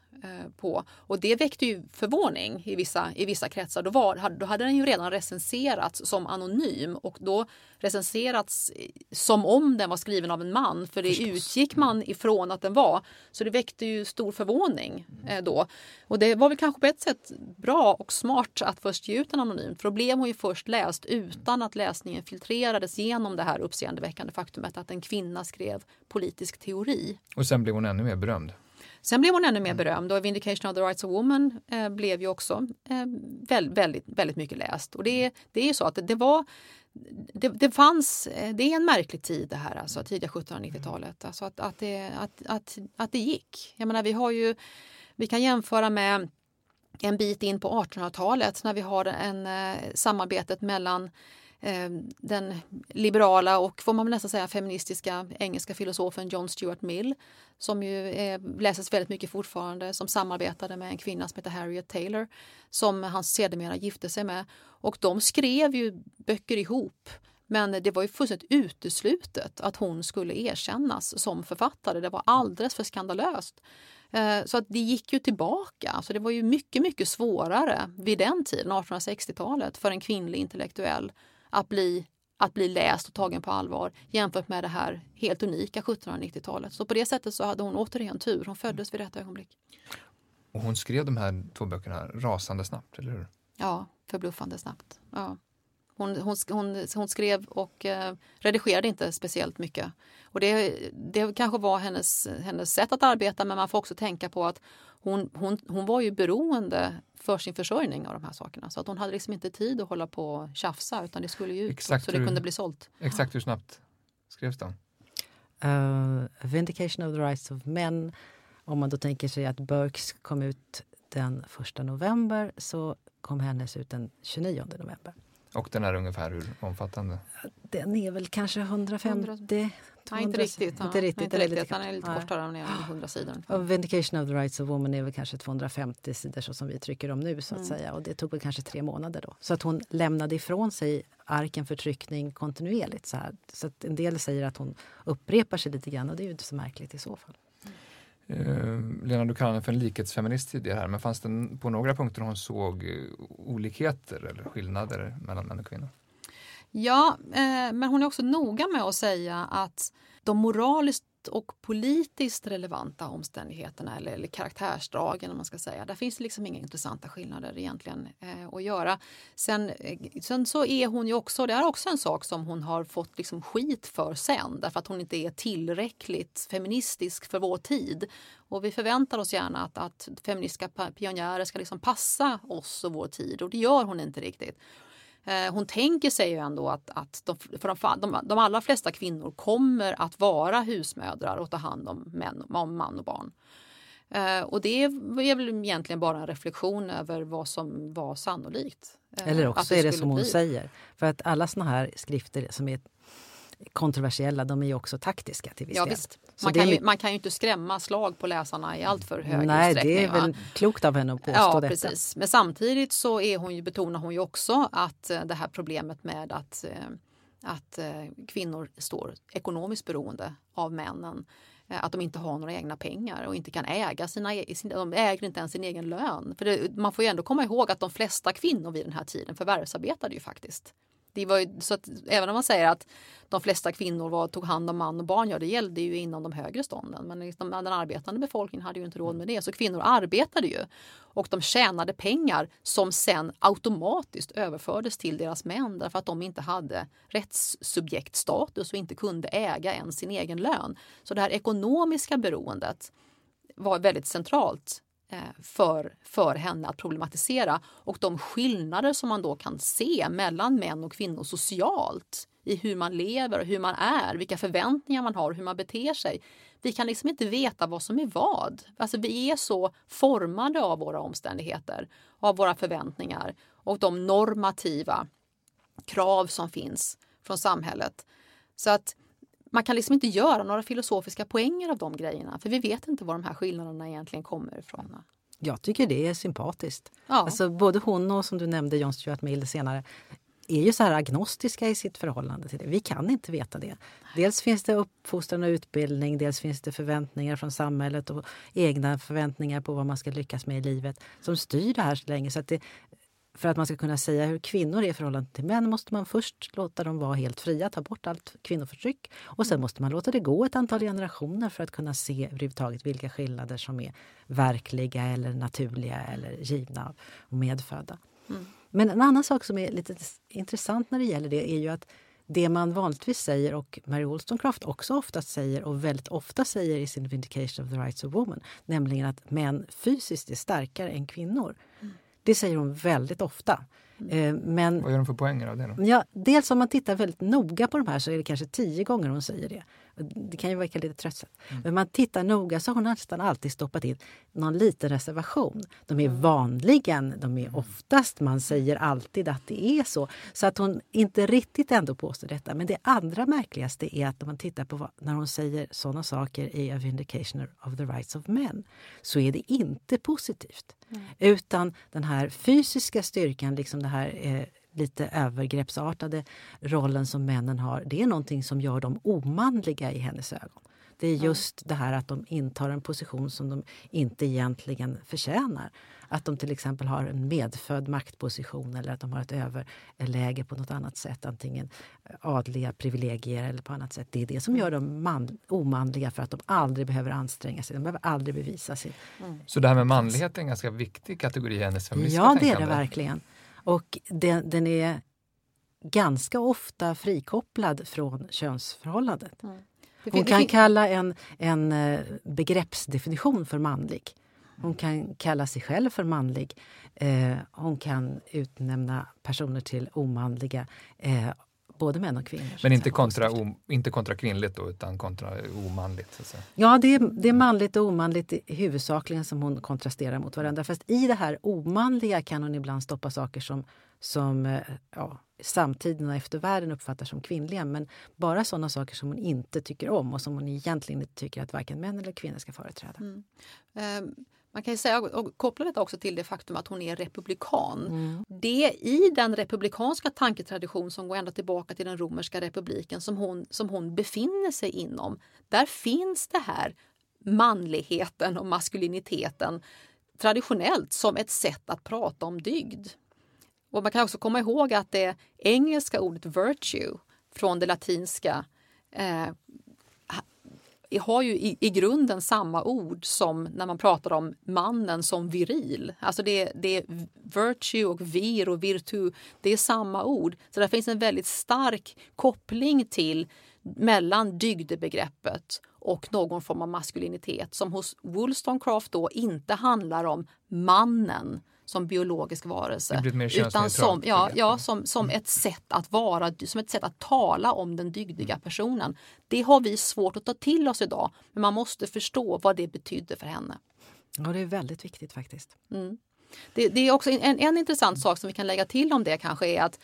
B: på. Och det väckte ju förvåning i vissa, i vissa kretsar. Då, var, då hade den ju redan recenserats som anonym och då recenserats som om den var skriven av en man. För det utgick man ifrån att den var. Så det väckte ju stor förvåning eh, då. Och det var väl kanske på ett sätt bra och smart att först ge ut den anonymt. För då blev hon ju först läst utan att läsningen filtrerades genom det här uppseendeväckande faktumet att en kvinna skrev politisk teori.
A: Och sen blev hon ännu mer berömd.
B: Sen blev hon ännu mer berömd och Vindication of the Rights of Woman eh, blev ju också eh, väldigt, väldigt, väldigt mycket läst. Och det, det är ju så att det, var det, det, fanns, eh, det är en märklig tid det här, alltså tidiga 1790-talet. Alltså att, att, det, att, att, att det gick. Jag menar, vi har ju, vi kan jämföra med en bit in på 1800-talet när vi har en, eh, samarbetet mellan Ehm, den liberala och får man nästan säga feministiska engelska filosofen John Stuart Mill som ju eh, läses väldigt mycket fortfarande, som samarbetade med en kvinna som heter Harriet Taylor som han sedermera gifte sig med. Och de skrev ju böcker ihop men det var ju fullständigt uteslutet att hon skulle erkännas som författare. Det var alldeles för skandalöst. Eh, så att det gick ju tillbaka. Så det var ju mycket, mycket svårare vid den tiden, 1860-talet, för en kvinnlig intellektuell att bli, att bli läst och tagen på allvar jämfört med det här helt unika 1790-talet. Så på det sättet så hade hon återigen tur. Hon föddes vid rätt ögonblick.
A: Och hon skrev de här två böckerna rasande snabbt, eller hur?
B: Ja, förbluffande snabbt. Ja. Hon, hon, hon, hon skrev och eh, redigerade inte speciellt mycket. Och det, det kanske var hennes, hennes sätt att arbeta men man får också tänka på att hon, hon, hon var ju beroende för sin försörjning av de här sakerna. Så att hon hade liksom inte tid att hålla på och tjafsa utan det skulle ju ut exakt så det kunde bli sålt.
A: Exakt hur snabbt skrevs den?
C: Uh, Vindication of the Rights of Men. Om man då tänker sig att Burkes kom ut den 1 november så kom hennes ut den 29 november.
A: Och den är ungefär hur omfattande?
C: Den är väl kanske 150 100,
B: Nej, inte riktigt.
C: Inte riktigt,
B: inte riktigt. Den är lite kortare än 100 sidor.
C: Och Vindication of the Rights of Woman är väl kanske 250 sidor så som vi trycker om nu. så att mm. säga. Och Det tog väl kanske tre månader då. Så att hon lämnade ifrån sig arken för tryckning kontinuerligt. Så, här. så att en del säger att hon upprepar sig lite grann och det är ju inte så märkligt i så fall.
A: Uh, Lena, du kallade henne för en likhetsfeminist tidigare här, men fanns det på några punkter hon såg eh, olikheter eller skillnader mellan män och kvinnor?
B: Ja, eh, men hon är också noga med att säga att de moraliskt och politiskt relevanta omständigheterna eller, eller karaktärsdragen, om man ska säga. Där finns det liksom inga intressanta skillnader egentligen eh, att göra. Sen, eh, sen så är hon ju också, det är också en sak som hon har fått liksom skit för sen därför att hon inte är tillräckligt feministisk för vår tid. Och vi förväntar oss gärna att, att feministiska pionjärer ska liksom passa oss och vår tid och det gör hon inte riktigt. Eh, hon tänker sig ju ändå att, att de, för de, de, de allra flesta kvinnor kommer att vara husmödrar och ta hand om, män, om man och barn. Eh, och det är väl egentligen bara en reflektion över vad som var sannolikt.
C: Eh, Eller också det är det som hon bli. säger. För att alla såna här skrifter som är kontroversiella, de är ju också taktiska till viss
B: ja, del. Man kan, ju, man kan ju inte skrämma slag på läsarna i allt för hög
C: Nej,
B: utsträckning.
C: det är väl klokt av henne att påstå
B: ja,
C: detta.
B: Precis. Men samtidigt så är hon ju, betonar hon ju också att eh, det här problemet med att, eh, att eh, kvinnor står ekonomiskt beroende av männen att de inte har några egna pengar och inte kan äga sina, e-, de äger inte ens sin egen lön. För det, man får ju ändå komma ihåg att de flesta kvinnor vid den här tiden förvärvsarbetade ju faktiskt. Det var ju, så att även om man säger att de flesta kvinnor var, tog hand om man och barn, ja det gällde ju inom de högre stånden. Men liksom, den arbetande befolkningen hade ju inte råd med det. Så kvinnor arbetade ju och de tjänade pengar som sen automatiskt överfördes till deras män därför att de inte hade rättssubjektstatus och inte kunde äga ens sin egen lön. Så det här ekonomiska beroendet var väldigt centralt Eh, för, för henne att problematisera och de skillnader som man då kan se mellan män och kvinnor socialt i hur man lever, hur man är, vilka förväntningar man har, hur man beter sig. Vi kan liksom inte veta vad som är vad. Alltså vi är så formade av våra omständigheter, av våra förväntningar och de normativa krav som finns från samhället. Så att man kan liksom inte göra några filosofiska poänger av de grejerna för vi vet inte var de här skillnaderna egentligen kommer ifrån.
C: Jag tycker det är sympatiskt. Ja. Alltså, både hon och som du nämnde John Stuart Mill senare är ju så här agnostiska i sitt förhållande till det. Vi kan inte veta det. Dels finns det uppfostran och utbildning, dels finns det förväntningar från samhället och egna förväntningar på vad man ska lyckas med i livet som styr det här så länge. Så att det, för att man ska kunna säga hur kvinnor är i förhållande till män måste man först låta dem vara helt fria, ta bort allt kvinnoförtryck. Och sen måste man låta det gå ett antal generationer för att kunna se överhuvudtaget vilka skillnader som är verkliga eller naturliga eller givna och medfödda. Mm. Men en annan sak som är lite intressant när det gäller det är ju att det man vanligtvis säger och Mary Wollstonecraft också ofta säger och väldigt ofta säger i sin Vindication of the Rights of Woman, nämligen att män fysiskt är starkare än kvinnor. Mm. Det säger hon väldigt ofta.
A: Mm. Eh, men, Vad gör hon för poänger av det? Då?
C: Ja, dels om man tittar väldigt noga på de här så är det kanske tio gånger hon säger det. Det kan ju verka lite tröttsamt. Mm. Men man tittar noga så har hon nästan alltid stoppat in någon liten reservation. De är mm. vanligen, de är oftast, man säger alltid att det är så. Så att hon inte riktigt ändå påstår detta. Men det allra märkligaste är att om man tittar på vad, när hon säger sådana saker i A Vindication of the Rights of Men så är det inte positivt. Mm. Utan den här fysiska styrkan, liksom det här eh, lite övergreppsartade rollen som männen har, det är någonting som gör dem omanliga i hennes ögon. Det är just det här att de intar en position som de inte egentligen förtjänar. Att de till exempel har en medfödd maktposition eller att de har ett överläge på något annat sätt. Antingen adliga privilegier eller på annat sätt. Det är det som gör dem man, omanliga för att de aldrig behöver anstränga sig. De behöver aldrig bevisa sig.
A: Mm. Så det här med manlighet är en ganska viktig kategori i hennes feministiska
C: Ja, det är det verkligen. Och den, den är ganska ofta frikopplad från könsförhållandet. Mm. Hon kan kalla en, en eh, begreppsdefinition för manlig. Hon kan kalla sig själv för manlig. Eh, hon kan utnämna personer till omanliga. Eh, både män och kvinnor.
A: Men inte kontra, o, inte kontra kvinnligt då, utan kontra omanligt? Så
C: Ja, det är, det är manligt och omanligt huvudsakligen som hon kontrasterar mot varandra. Fast i det här omanliga kan hon ibland stoppa saker som, som eh, ja, samtiden och eftervärlden uppfattar som kvinnliga. Men bara sådana saker som hon inte tycker om och som hon egentligen inte tycker att varken män eller kvinnor ska företräda. Mm.
B: Um. Man kan säga, och koppla detta också till det faktum att hon är republikan. Mm. Det i den republikanska tanketradition som går ända tillbaka till den romerska republiken som hon, som hon befinner sig inom. Där finns det här manligheten och maskuliniteten traditionellt som ett sätt att prata om dygd. Och man kan också komma ihåg att det engelska ordet virtue från det latinska eh, har ju i, i, grunden samma ord som när man pratar om mannen som viril. Alltså det, det är virtue och vir och virtu, det är samma ord. Så det finns en väldigt stark koppling till mellan dygdebegreppet och någon form av maskulinitet som hos Wollstonecraft då inte handlar om mannen som biologisk varelse.
A: utan
B: som, ja, ja, som, som ett sätt att vara, som ett sätt att tala om den dygdiga mm. personen. Det har vi svårt att ta till oss idag, men man måste förstå vad det betydde för henne.
C: Ja, det är väldigt viktigt faktiskt.
B: Mm. Det, det, är också en, en intressant sak som vi kan lägga till om det kanske är att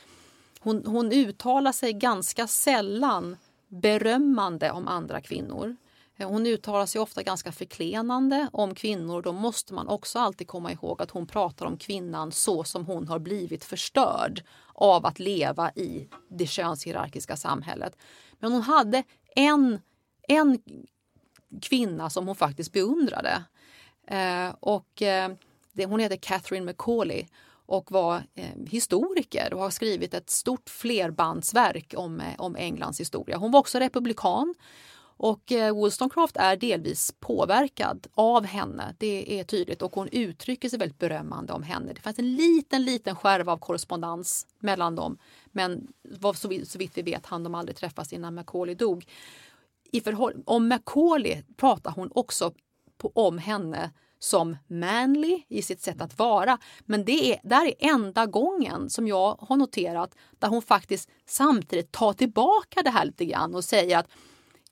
B: hon, hon uttalar sig ganska sällan berömmande om andra kvinnor. Eh, hon uttalar sig ofta ganska förklenande om kvinnor. Då måste man också alltid komma ihåg att hon pratar om kvinnan så som hon har blivit förstörd av att leva i det könshierarkiska samhället. Men hon hade en, en kvinna som hon faktiskt beundrade. Eh, och, eh, det, hon heter Catherine McCauley och var eh, historiker och har skrivit ett stort flerbandsverk om, eh, om Englands historia. Hon var också republikan och eh, Wollstonecraft är delvis påverkad av henne, det är tydligt. Och hon uttrycker sig väldigt berömmande om henne. Det fanns en liten, liten skärva av korrespondens mellan dem. Men så vitt vi vet hann de aldrig träffas innan Macaulay dog. I om Macaulay pratar hon också på, om henne som manly i sitt sätt att vara. Men det är, där är enda gången som jag har noterat där hon faktiskt samtidigt tar tillbaka det här lite grann och säger att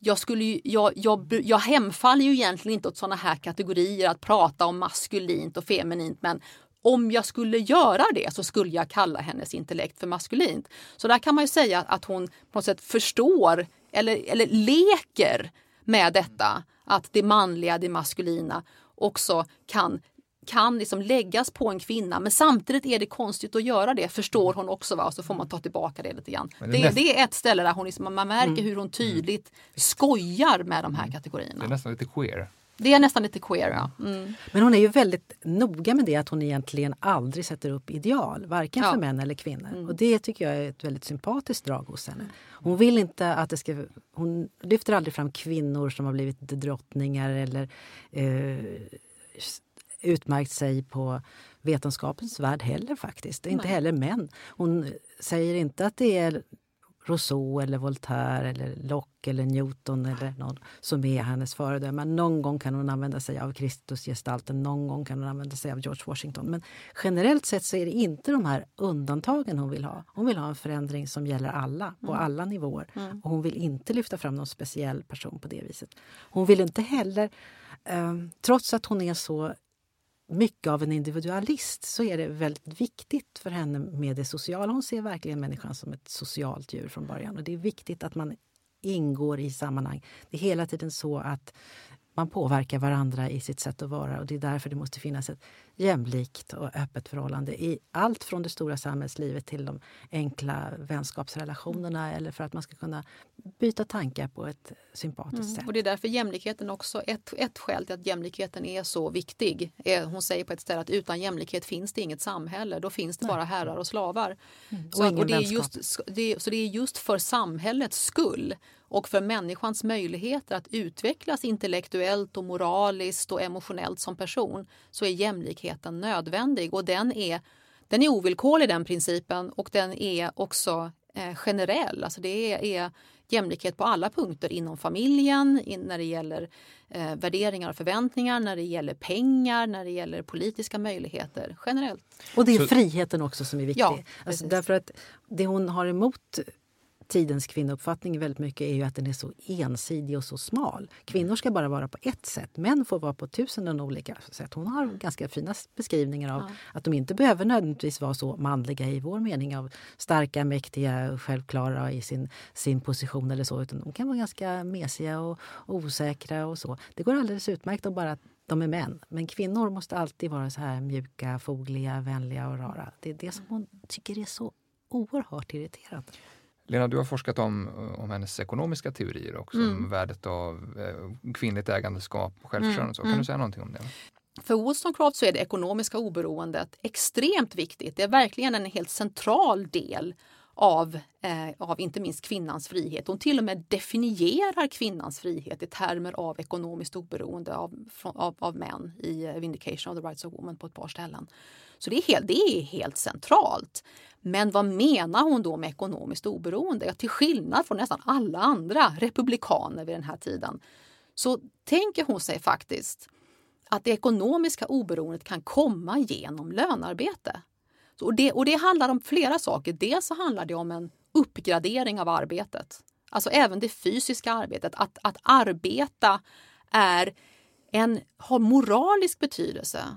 B: jag, skulle ju, jag, jag, jag hemfaller ju egentligen inte åt sådana här kategorier att prata om maskulint och feminint men om jag skulle göra det så skulle jag kalla hennes intellekt för maskulint. Så där kan man ju säga att hon på något sätt förstår eller, eller leker med detta att det manliga, det maskulina också kan kan liksom läggas på en kvinna men samtidigt är det konstigt att göra det förstår hon också va? och så får man ta tillbaka det lite grann. Det, det, det, är ett ställe där hon liksom, man märker mm. hur hon tydligt skojar med de här kategorierna.
A: Det är nästan lite queer.
B: Det är nästan lite queer, ja. Mm.
C: Men hon är ju väldigt noga med det att hon egentligen aldrig sätter upp ideal, varken ja. för män eller kvinnor. Mm. Och det tycker jag är ett väldigt sympatiskt drag hos henne. Hon vill inte att det ska... Hon lyfter aldrig fram kvinnor som har blivit drottningar eller eh, utmärkt sig på vetenskapens värld heller faktiskt. Inte heller män. Hon säger inte att det är Rousseau eller Voltaire eller Locke eller Newton eller någon som är hennes föredöme. Någon gång kan hon använda sig av Kristusgestalten, någon gång kan hon använda sig av George Washington. Men generellt sett så är det inte de här undantagen hon vill ha. Hon vill ha en förändring som gäller alla, på mm. alla nivåer. Mm. Och hon vill inte lyfta fram någon speciell person på det viset. Hon vill inte heller, eh, trots att hon är så mycket av en individualist så är det väldigt viktigt för henne med det sociala. Hon ser verkligen människan som ett socialt djur från början. Och det är viktigt att man ingår i sammanhang. Det är hela tiden så att man påverkar varandra i sitt sätt att vara och det är därför det måste finnas ett jämlikt och öppet förhållande i allt från det stora samhällslivet till de enkla vänskapsrelationerna eller för att man ska kunna byta tankar på ett sympatiskt mm. sätt.
B: Och det är därför jämlikheten också, ett, ett skäl till att jämlikheten är så viktig. Hon säger på ett ställe att utan jämlikhet finns det inget samhälle, då finns det Nej. bara herrar och slavar. Mm. Så, och, och det är just, det, så det är just för samhällets skull och för människans möjligheter att utvecklas intellektuellt och moraliskt och emotionellt som person så är jämlikheten nödvändig och den är, den är ovillkorlig den principen och den är också eh, generell. Alltså det är, är jämlikhet på alla punkter inom familjen, in, när det gäller eh, värderingar och förväntningar, när det gäller pengar, när det gäller politiska möjligheter generellt.
C: Och det är Så, friheten också som är viktig. Ja, alltså därför att det hon har emot tidens kvinnouppfattning väldigt mycket är ju att den är så ensidig och så smal. Kvinnor ska bara vara på ett sätt, män får vara på tusen olika sätt. Hon har ganska fina beskrivningar av ja. att de inte behöver nödvändigtvis vara så manliga i vår mening av starka, mäktiga, självklara i sin, sin position eller så, utan de kan vara ganska mesiga och, osäkra och så. Det går alldeles utmärkt att bara de är män. Men kvinnor måste alltid vara så här mjuka, fogliga, vänliga och rara. Det är det som hon tycker är så oerhört irriterande.
A: Lena, du har forskat om, om hennes ekonomiska teorier också, mm. om värdet av eh, kvinnligt ägandeskap och självförsörjande. Mm. Kan du mm. säga någonting om det?
B: För Wollstonecraft så är det ekonomiska oberoendet extremt viktigt. Det är verkligen en helt central del av, eh, av inte minst kvinnans frihet. Hon till och med definierar kvinnans frihet i termer av ekonomiskt oberoende av, av, av män i Vindication of the Rights of Women på ett par ställen. Så det är, helt, det är helt centralt. Men vad menar hon då med ekonomiskt oberoende? Ja, till skillnad från nästan alla andra republikaner vid den här tiden så tänker hon sig faktiskt att det ekonomiska oberoendet kan komma genom lönarbete. Och det, och det handlar om flera saker. Dels så handlar det om en uppgradering av arbetet. Alltså även det fysiska arbetet. Att, att arbeta är en, har moralisk betydelse.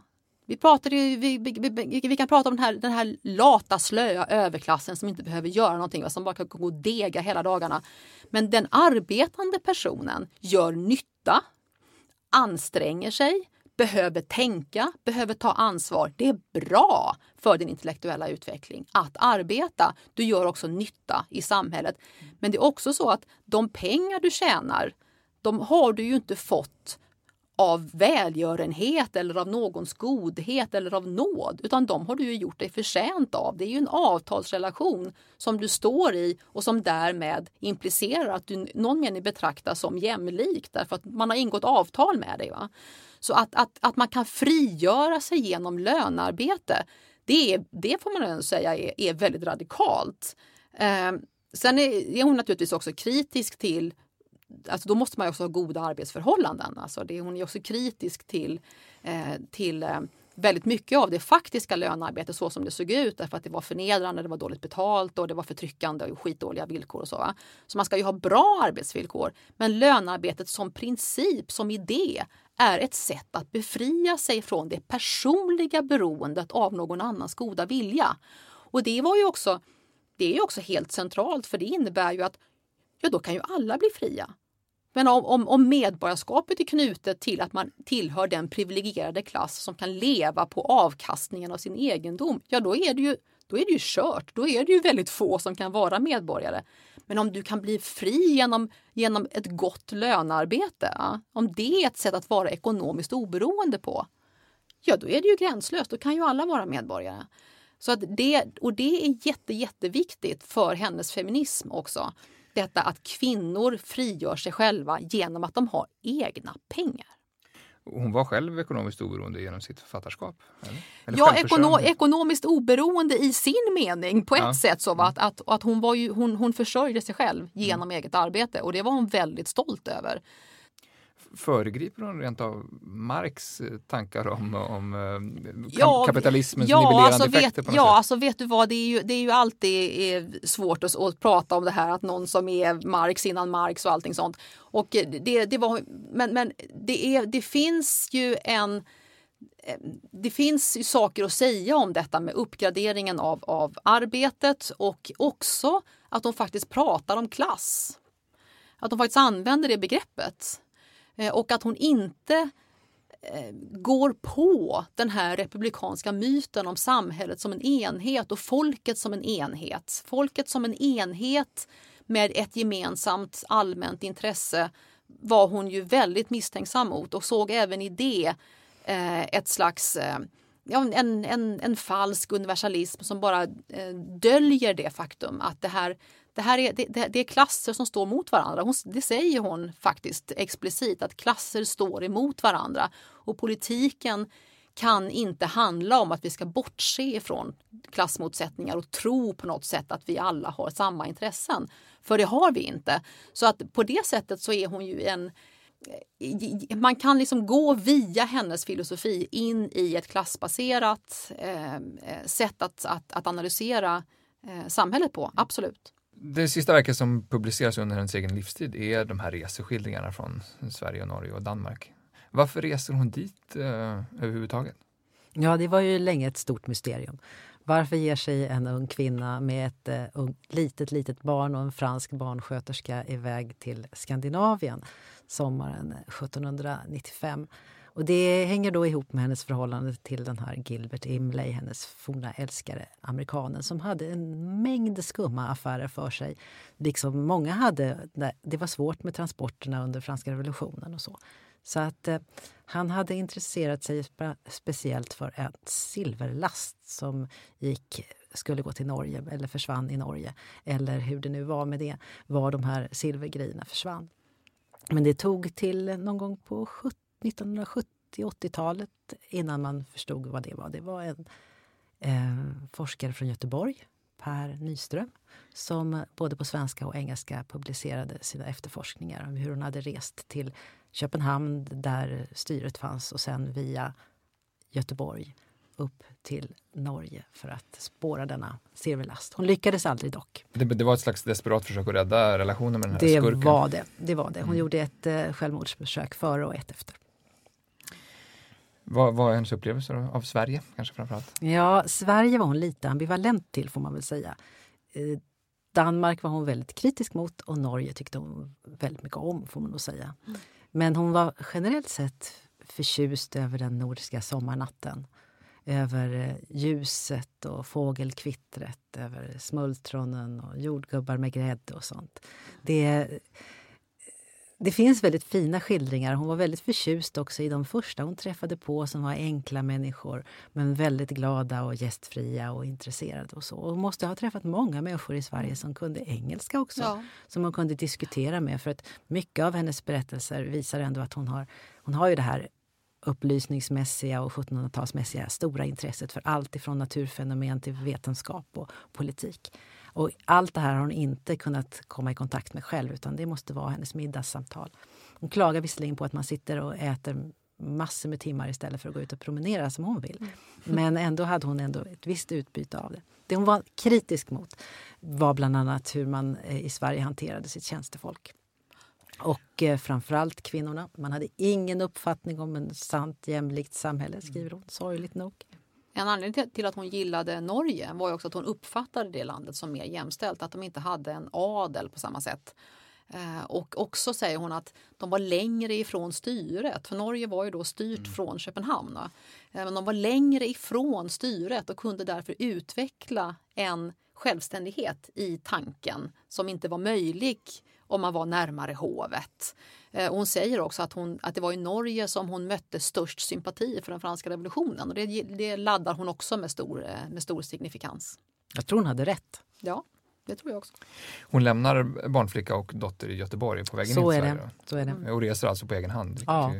B: Vi, pratade, vi, vi, vi, kan prata om den här, den här lata, slöa överklassen som inte behöver göra någonting, som bara kan gå och dega hela dagarna. Men den arbetande personen gör nytta, anstränger sig, behöver tänka, behöver ta ansvar. Det är bra för din intellektuella utveckling att arbeta. Du gör också nytta i samhället. Men det är också så att de pengar du tjänar, de har du ju inte fått av välgörenhet eller av någons godhet eller av nåd, utan de har du ju gjort dig förtjänt av. Det är ju en avtalsrelation som du står i och som därmed implicerar att du någon mening betraktas som jämlik därför att man har ingått avtal med dig. Va? Så att, att, att man kan frigöra sig genom lönearbete det, är, det får man säga är, är väldigt radikalt. Eh, sen är, är hon naturligtvis också kritisk till Alltså då måste man också ha goda arbetsförhållanden. Alltså det, hon är också kritisk till, eh, till eh, väldigt mycket av det faktiska lönearbetet så som det såg ut därför att det var förnedrande, det var dåligt betalt och det var förtryckande och skitdåliga villkor och så. Va? Så man ska ju ha bra arbetsvillkor. Men lönearbetet som princip, som idé, är ett sätt att befria sig från det personliga beroendet av någon annans goda vilja. Och det var ju också, det är också helt centralt för det innebär ju att ja, då kan ju alla bli fria. Men om, om, om medborgarskapet är knutet till att man tillhör den privilegierade klass som kan leva på avkastningen av sin egendom, ja då är det ju då är det ju kört. Då är det ju väldigt få som kan vara medborgare. Men om du kan bli fri genom, genom ett gott lönearbete, ja, om det är ett sätt att vara ekonomiskt oberoende på, ja då är det ju gränslöst. Då kan ju alla vara medborgare. Så att det, och det är jätte, jätteviktigt för hennes feminism också detta att kvinnor frigör sig själva genom att de har egna pengar.
A: Hon var själv ekonomiskt oberoende genom sitt författarskap? Eller?
B: Eller ja, ekono ekonomiskt oberoende i sin mening på ett ja. sätt. Så att, att, att hon, var ju, hon, hon försörjde sig själv genom mm. eget arbete och det var hon väldigt stolt över
A: föregriper hon rent av Marx eh, tankar om, om eh, ja, kapitalismens ja, nivellerande alltså effekter?
B: Vet, ja, sätt? alltså vet du vad, det är ju, det är ju alltid eh, svårt att, att, prata om det här att någon som är Marx innan Marx och allting sånt. Och det, det var, men men det, är, det finns ju en det finns ju saker att säga om detta med uppgraderingen av, av arbetet och också att de faktiskt pratar om klass. Att de faktiskt använder det begreppet. Eh, och att hon inte eh, går på den här republikanska myten om samhället som en enhet och folket som en enhet. Folket som en enhet med ett gemensamt allmänt intresse var hon ju väldigt misstänksam mot och såg även i det eh, ett slags ja, en, en, en falsk universalism som bara döljer det faktum att det här det här är, det, det, är klasser som står mot varandra. Hon, det säger hon faktiskt explicit, att klasser står emot varandra. Och politiken kan inte handla om att vi ska bortse ifrån klassmotsättningar och tro på något sätt att vi alla har samma intressen. För det har vi inte. Så att på det sättet så är hon ju en eh, man kan liksom gå via hennes filosofi in i ett klassbaserat eh, eh sätt att, att, att analysera eh, samhället på, absolut.
A: Det sista verket som publiceras under hennes egen livstid är de här reseskildringarna från Sverige, Norge och Danmark. Varför reser hon dit eh, överhuvudtaget?
C: Ja, det var ju länge ett stort mysterium. Varför ger sig en ung kvinna med ett uh, litet, litet barn och en fransk barnsköterska iväg till Skandinavien sommaren 1795? Och det hänger då ihop med hennes förhållande till den här Gilbert Imlay, hennes forna älskare, amerikanen som hade en mängd skumma affärer för sig. Liksom många hade. Det var svårt med transporterna under franska revolutionen och så. Så att eh, han hade intresserat sig speciellt för en silverlast som gick, skulle gå till Norge eller försvann i Norge. Eller hur det nu var med det, var de här silvergrejerna försvann. Men det tog till någon gång på 1970-80-talet innan man förstod vad det var. Det var en eh, forskare från Göteborg, Per Nyström som både på svenska och engelska publicerade sina efterforskningar om hur hon hade rest till Köpenhamn där styret fanns och sen via Göteborg upp till Norge för att spåra denna silverlast. Hon lyckades aldrig dock.
A: Det, det, var ett slags desperat försök att rädda relationen med den här
C: det
A: skurken?
C: Var det, det var det. Hon mm. gjorde ett eh, självmordsförsök före och ett efter.
A: Vad var hennes upplevelser av Sverige kanske framförallt?
C: Ja, Sverige var hon lite ambivalent till får man väl säga. Eh, Danmark var hon väldigt kritisk mot och Norge tyckte hon väldigt mycket om får man nog säga. Mm. Men hon var generellt sett förtjust över den nordiska sommarnatten. Över eh, ljuset och fågelkvittret, över smultronen och jordgubbar med grädde och sånt. Det, det finns väldigt fina skildringar. Hon var väldigt förtjust också i de första hon träffade på som var enkla människor men väldigt glada och gästfria och intresserade. och så. Och hon måste ha träffat många människor i Sverige som kunde engelska också. Ja. Som hon kunde diskutera med. För att mycket av hennes berättelser visar ändå att hon har, hon har ju det här upplysningsmässiga och 1700-talsmässiga stora intresset för allt ifrån naturfenomen till vetenskap och politik. Och allt det här har hon inte kunnat komma i kontakt med själv utan det måste vara hennes middagssamtal. Hon klagar visserligen på att man sitter och äter massor med timmar istället för att gå ut och promenera som hon vill. Mm. Men ändå hade hon ändå ett visst utbyte av det. Det hon var kritisk mot var bland annat hur man eh, i Sverige hanterade sitt tjänstefolk. Och eh, framförallt kvinnorna. Man hade ingen uppfattning om en sant jämlikt samhälle, skriver hon sorgligt nog.
B: En anledning till att hon gillade Norge var också att hon uppfattade det landet som mer jämställt, att de inte hade en adel på samma sätt. Eh, och också säger hon att de var längre ifrån styret, för Norge var ju då styrt mm. från Köpenhamn. Eh, men de var längre ifrån styret och kunde därför utveckla en självständighet i tanken som inte var möjlig om man var närmare hovet. Eh, hon säger också att, hon, att det var i Norge som hon mötte störst sympati för den franska revolutionen. Och det, det laddar hon också med stor, eh, med stor signifikans.
C: Jag tror hon hade rätt.
B: Ja, det tror jag också.
A: Hon lämnar barnflicka och dotter i Göteborg på vägen
C: Så
A: in
C: till Sverige. Så är det.
A: Mm. Och reser alltså på egen hand. Ja.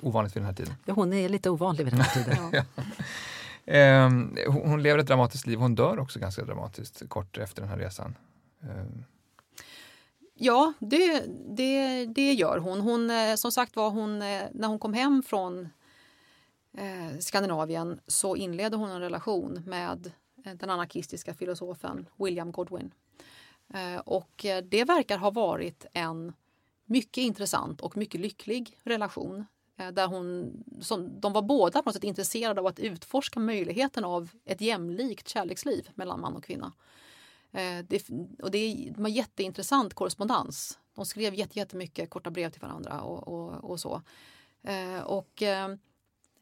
A: Ovanligt vid den här tiden.
C: Ja, hon är lite ovanlig vid den här tiden. ja.
A: Ehm, hon lever ett dramatiskt liv. Hon dör också ganska dramatiskt kort efter den här resan.
B: Ja, det, det, det gör hon. hon eh, som sagt var, hon, eh, när hon kom hem från eh, Skandinavien så inledde hon en relation med eh, den anarkistiska filosofen William Godwin. Eh, och det verkar ha varit en mycket intressant och mycket lycklig relation. Eh, där hon, som, de var båda på något sätt intresserade av att utforska möjligheten av ett jämlikt kärleksliv mellan man och kvinna. Eh, det, och det, var jätteintressant korrespondens. De skrev jättemycket korta brev till varandra och, och, och så. Eh, och, eh,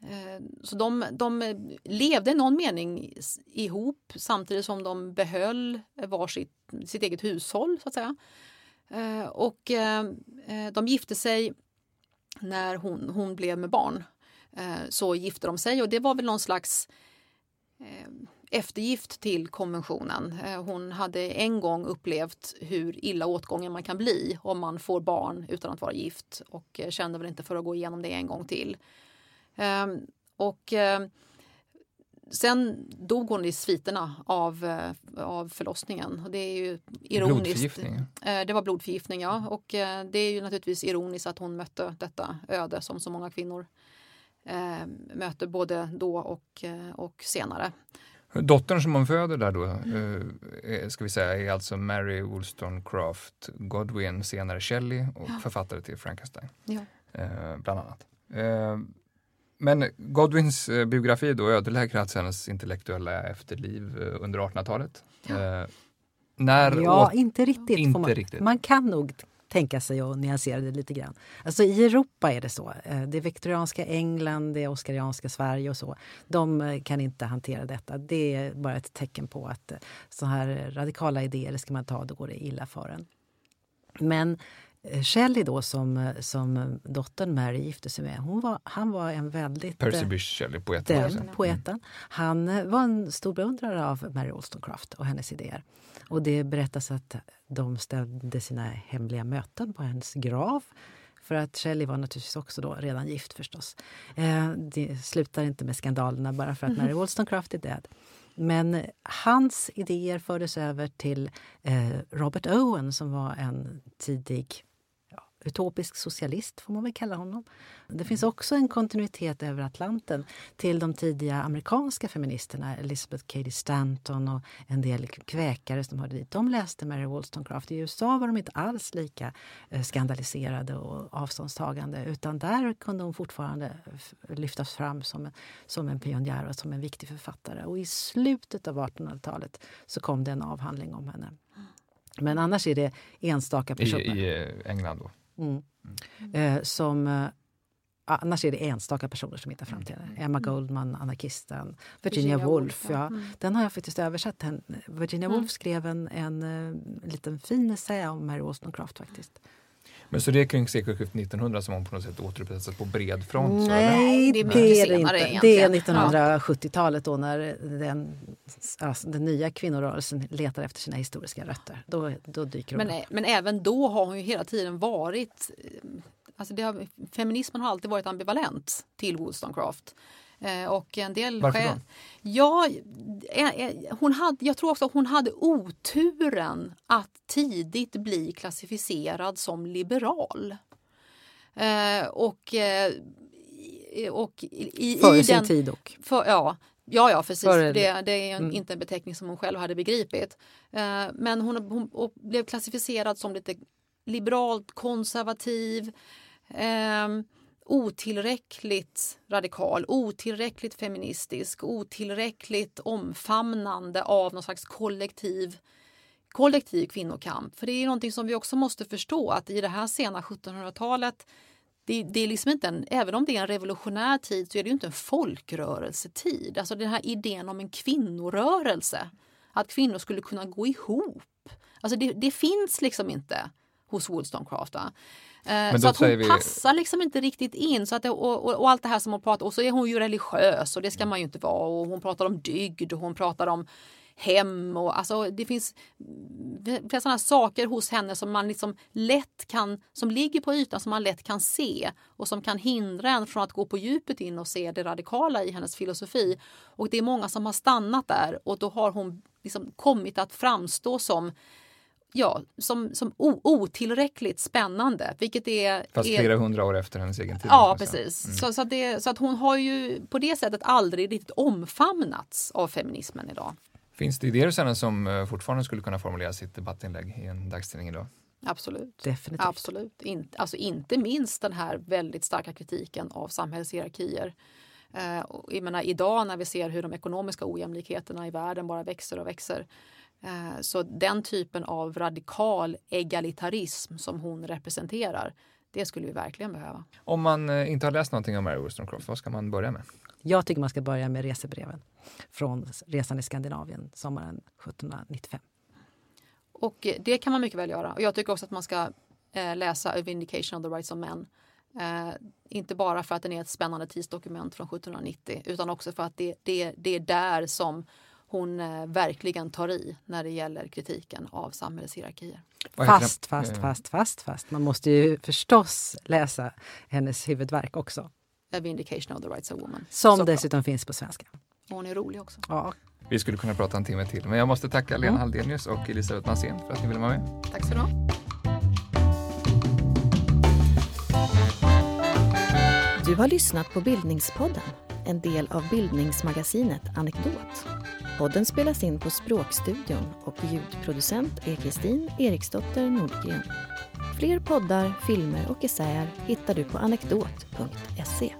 B: eh så de, de levde i någon mening ihop samtidigt som de behöll var sitt, sitt eget hushåll, så att säga. Eh, och eh, de gifte sig när hon, hon blev med barn. Så gifte de sig och det var väl någon slags eftergift till konventionen. Eh, hon hade en gång upplevt hur illa åtgången man kan bli om man får barn utan att vara gift och eh, kände väl inte för att gå igenom det en gång till. Ehm, och eh, sen dog hon i sviterna av, av förlossningen. Det är ju ironiskt.
A: Blodförgiftning?
B: Det var blodförgiftning, ja. Och det är ju naturligtvis ironiskt att hon mötte detta öde som så många kvinnor möter både då och, och senare.
A: Dottern som hon föder där då, mm. ska vi säga, är alltså Mary Wollstonecraft Godwin, senare Shelley och ja. författare till Frankenstein. Ja. Bland annat. Men Godwins biografi då ödelägger alltså hennes intellektuella efterliv under 1800-talet. Ja.
C: När ja, åt... inte riktigt. Inte man, riktigt. man kan nog tänka sig att nyansera det lite grann. Alltså I Europa är det så. Eh, det viktorianska England, det oskarianska Sverige och så. De eh, kan inte hantera detta. Det är bara ett tecken på att eh, så här radikala idéer ska man ta, då går det illa för en. Men Shelley då som, som dottern Mary gifte sig med, hon var, han var en väldigt...
A: Percy Bysshe Shelley, poeten. Den
C: mm. poeten. Han var en stor beundrare av Mary Wollstonecraft och hennes idéer. Och det berättas att de ställde sina hemliga möten på hennes grav. För att Shelley var naturligtvis också då redan gift förstås. Eh, det slutar inte med skandalerna bara för att Mary Wollstonecraft är död. Men hans idéer fördes över till eh, Robert Owen som var en tidig utopisk socialist, får man väl kalla honom. Det finns också en kontinuitet över Atlanten till de tidiga amerikanska feministerna, Elizabeth Cady Stanton och en del kväkare som hörde dit. De läste Mary Wollstonecraft. I USA var de inte alls lika eh, skandaliserade och avståndstagande utan där kunde hon fortfarande lyftas fram som, som en pionjär och som en viktig författare. Och i slutet av 1800-talet så kom det en avhandling om henne. Men annars är det enstaka personer.
A: I, i eh, England då? Mm.
C: Eh, som, eh, annars är det enstaka personer som hittar fram till henne. Mm. Emma Goldman, anarkisten, Virginia, Virginia Woolf. Ja. Mm. Den har jag faktiskt översatt. Virginia mm. Woolf skrev en, en, en eh, liten fin essä om Mary Wollstonecraft faktiskt.
A: Men så det är kring sekelskiftet 1900 som hon på något sätt återupprättas på bred front?
C: Nej, det är, det är inte. Egentligen. Det är 1970-talet då när den, alltså den nya kvinnorörelsen letar efter sina historiska rötter. Då, då dyker
B: men,
C: upp.
B: Men även då har hon ju hela tiden varit... Alltså det har, feminismen har alltid varit ambivalent till Wollstonecraft. Eh, och en del
A: Varför då?
B: Ja, eh, eh, hon hade, jag tror också att hon hade oturen att tidigt bli klassificerad som liberal. och och i,
C: Före sin den, tid dock.
B: För, ja, ja, ja, precis. Det, det, är mm. inte en beteckning som hon själv hade begripit. men hon, hon blev klassificerad som lite liberalt konservativ. Otillräckligt radikal, otillräckligt feministisk, otillräckligt omfamnande av någon slags kollektiv kollektiv kvinnokamp. För det är någonting som vi också måste förstå att i det här sena 1700-talet det, det, är liksom inte en, även om det är en revolutionär tid så är det ju inte en folkrörelsetid. Alltså den här idén om en kvinnorörelse, att kvinnor skulle kunna gå ihop. Alltså det, det finns liksom inte hos Wollstonecraft. Eh, så att hon vi... passar liksom inte riktigt in. Så att det, och, och, och, allt det här som hon pratar Och så är hon ju religiös och det ska man ju inte vara. Och hon pratar om dygd och hon pratar om hem och alltså det finns flera sådana saker hos henne som man liksom lätt kan, som ligger på ytan som man lätt kan se och som kan hindra en från att gå på djupet in och se det radikala i hennes filosofi. Och det är många som har stannat där och då har hon liksom kommit att framstå som ja, som, som otillräckligt spännande. Vilket är,
A: Fast
B: är,
A: flera hundra år efter hennes egen tid.
B: Ja, precis. Mm. Så, så, att det, så att hon har ju på det sättet aldrig riktigt omfamnats av feminismen idag.
A: Finns det idéer hos henne som eh, fortfarande skulle kunna formulera sitt debattinlägg i en dagstidning idag?
B: Absolut.
C: Definitivt.
B: Absolut. In, alltså inte minst den här väldigt starka kritiken av samhällshierarkier. Eh, jag menar, idag när vi ser hur de ekonomiska ojämlikheterna i världen bara växer och växer så den typen av radikal egalitarism som hon representerar, det skulle vi verkligen behöva.
A: Om man eh, inte har läst någonting om Mary Wollstonecraft, vad ska man börja med?
C: Jag tycker man ska börja med resebreven från resan i Skandinavien sommaren 1795.
B: Och eh, det kan man mycket väl göra. Och jag tycker också att man ska läsa A Vindication of the Rights of Men. Eh, inte bara för att den är ett spännande tidsdokument från 1790 utan också för att det, det, det är där som hon eh, verkligen tar i när det gäller kritiken av samhällets hierarkier.
C: Fast, fast, fast, fast, fast. Man måste ju förstås läsa hennes huvudverk också.
B: A Vindication of the Rights of Woman.
C: Som Så dessutom bra. finns på svenska.
B: hon är rolig också.
C: Ja.
A: Vi skulle kunna prata en timme till, men jag måste tacka Lena mm. Haldenius och Elisabeth Mansén för att ni ville vara med.
B: Tack så du ha.
D: Du har lyssnat på Bildningspodden, en del av bildningsmagasinet Anekdot. Podden spelas in på Språkstudion och ljudproducent är Kristin Eriksdotter Nordgren. Fler poddar, filmer och essäer hittar du på anekdot.se.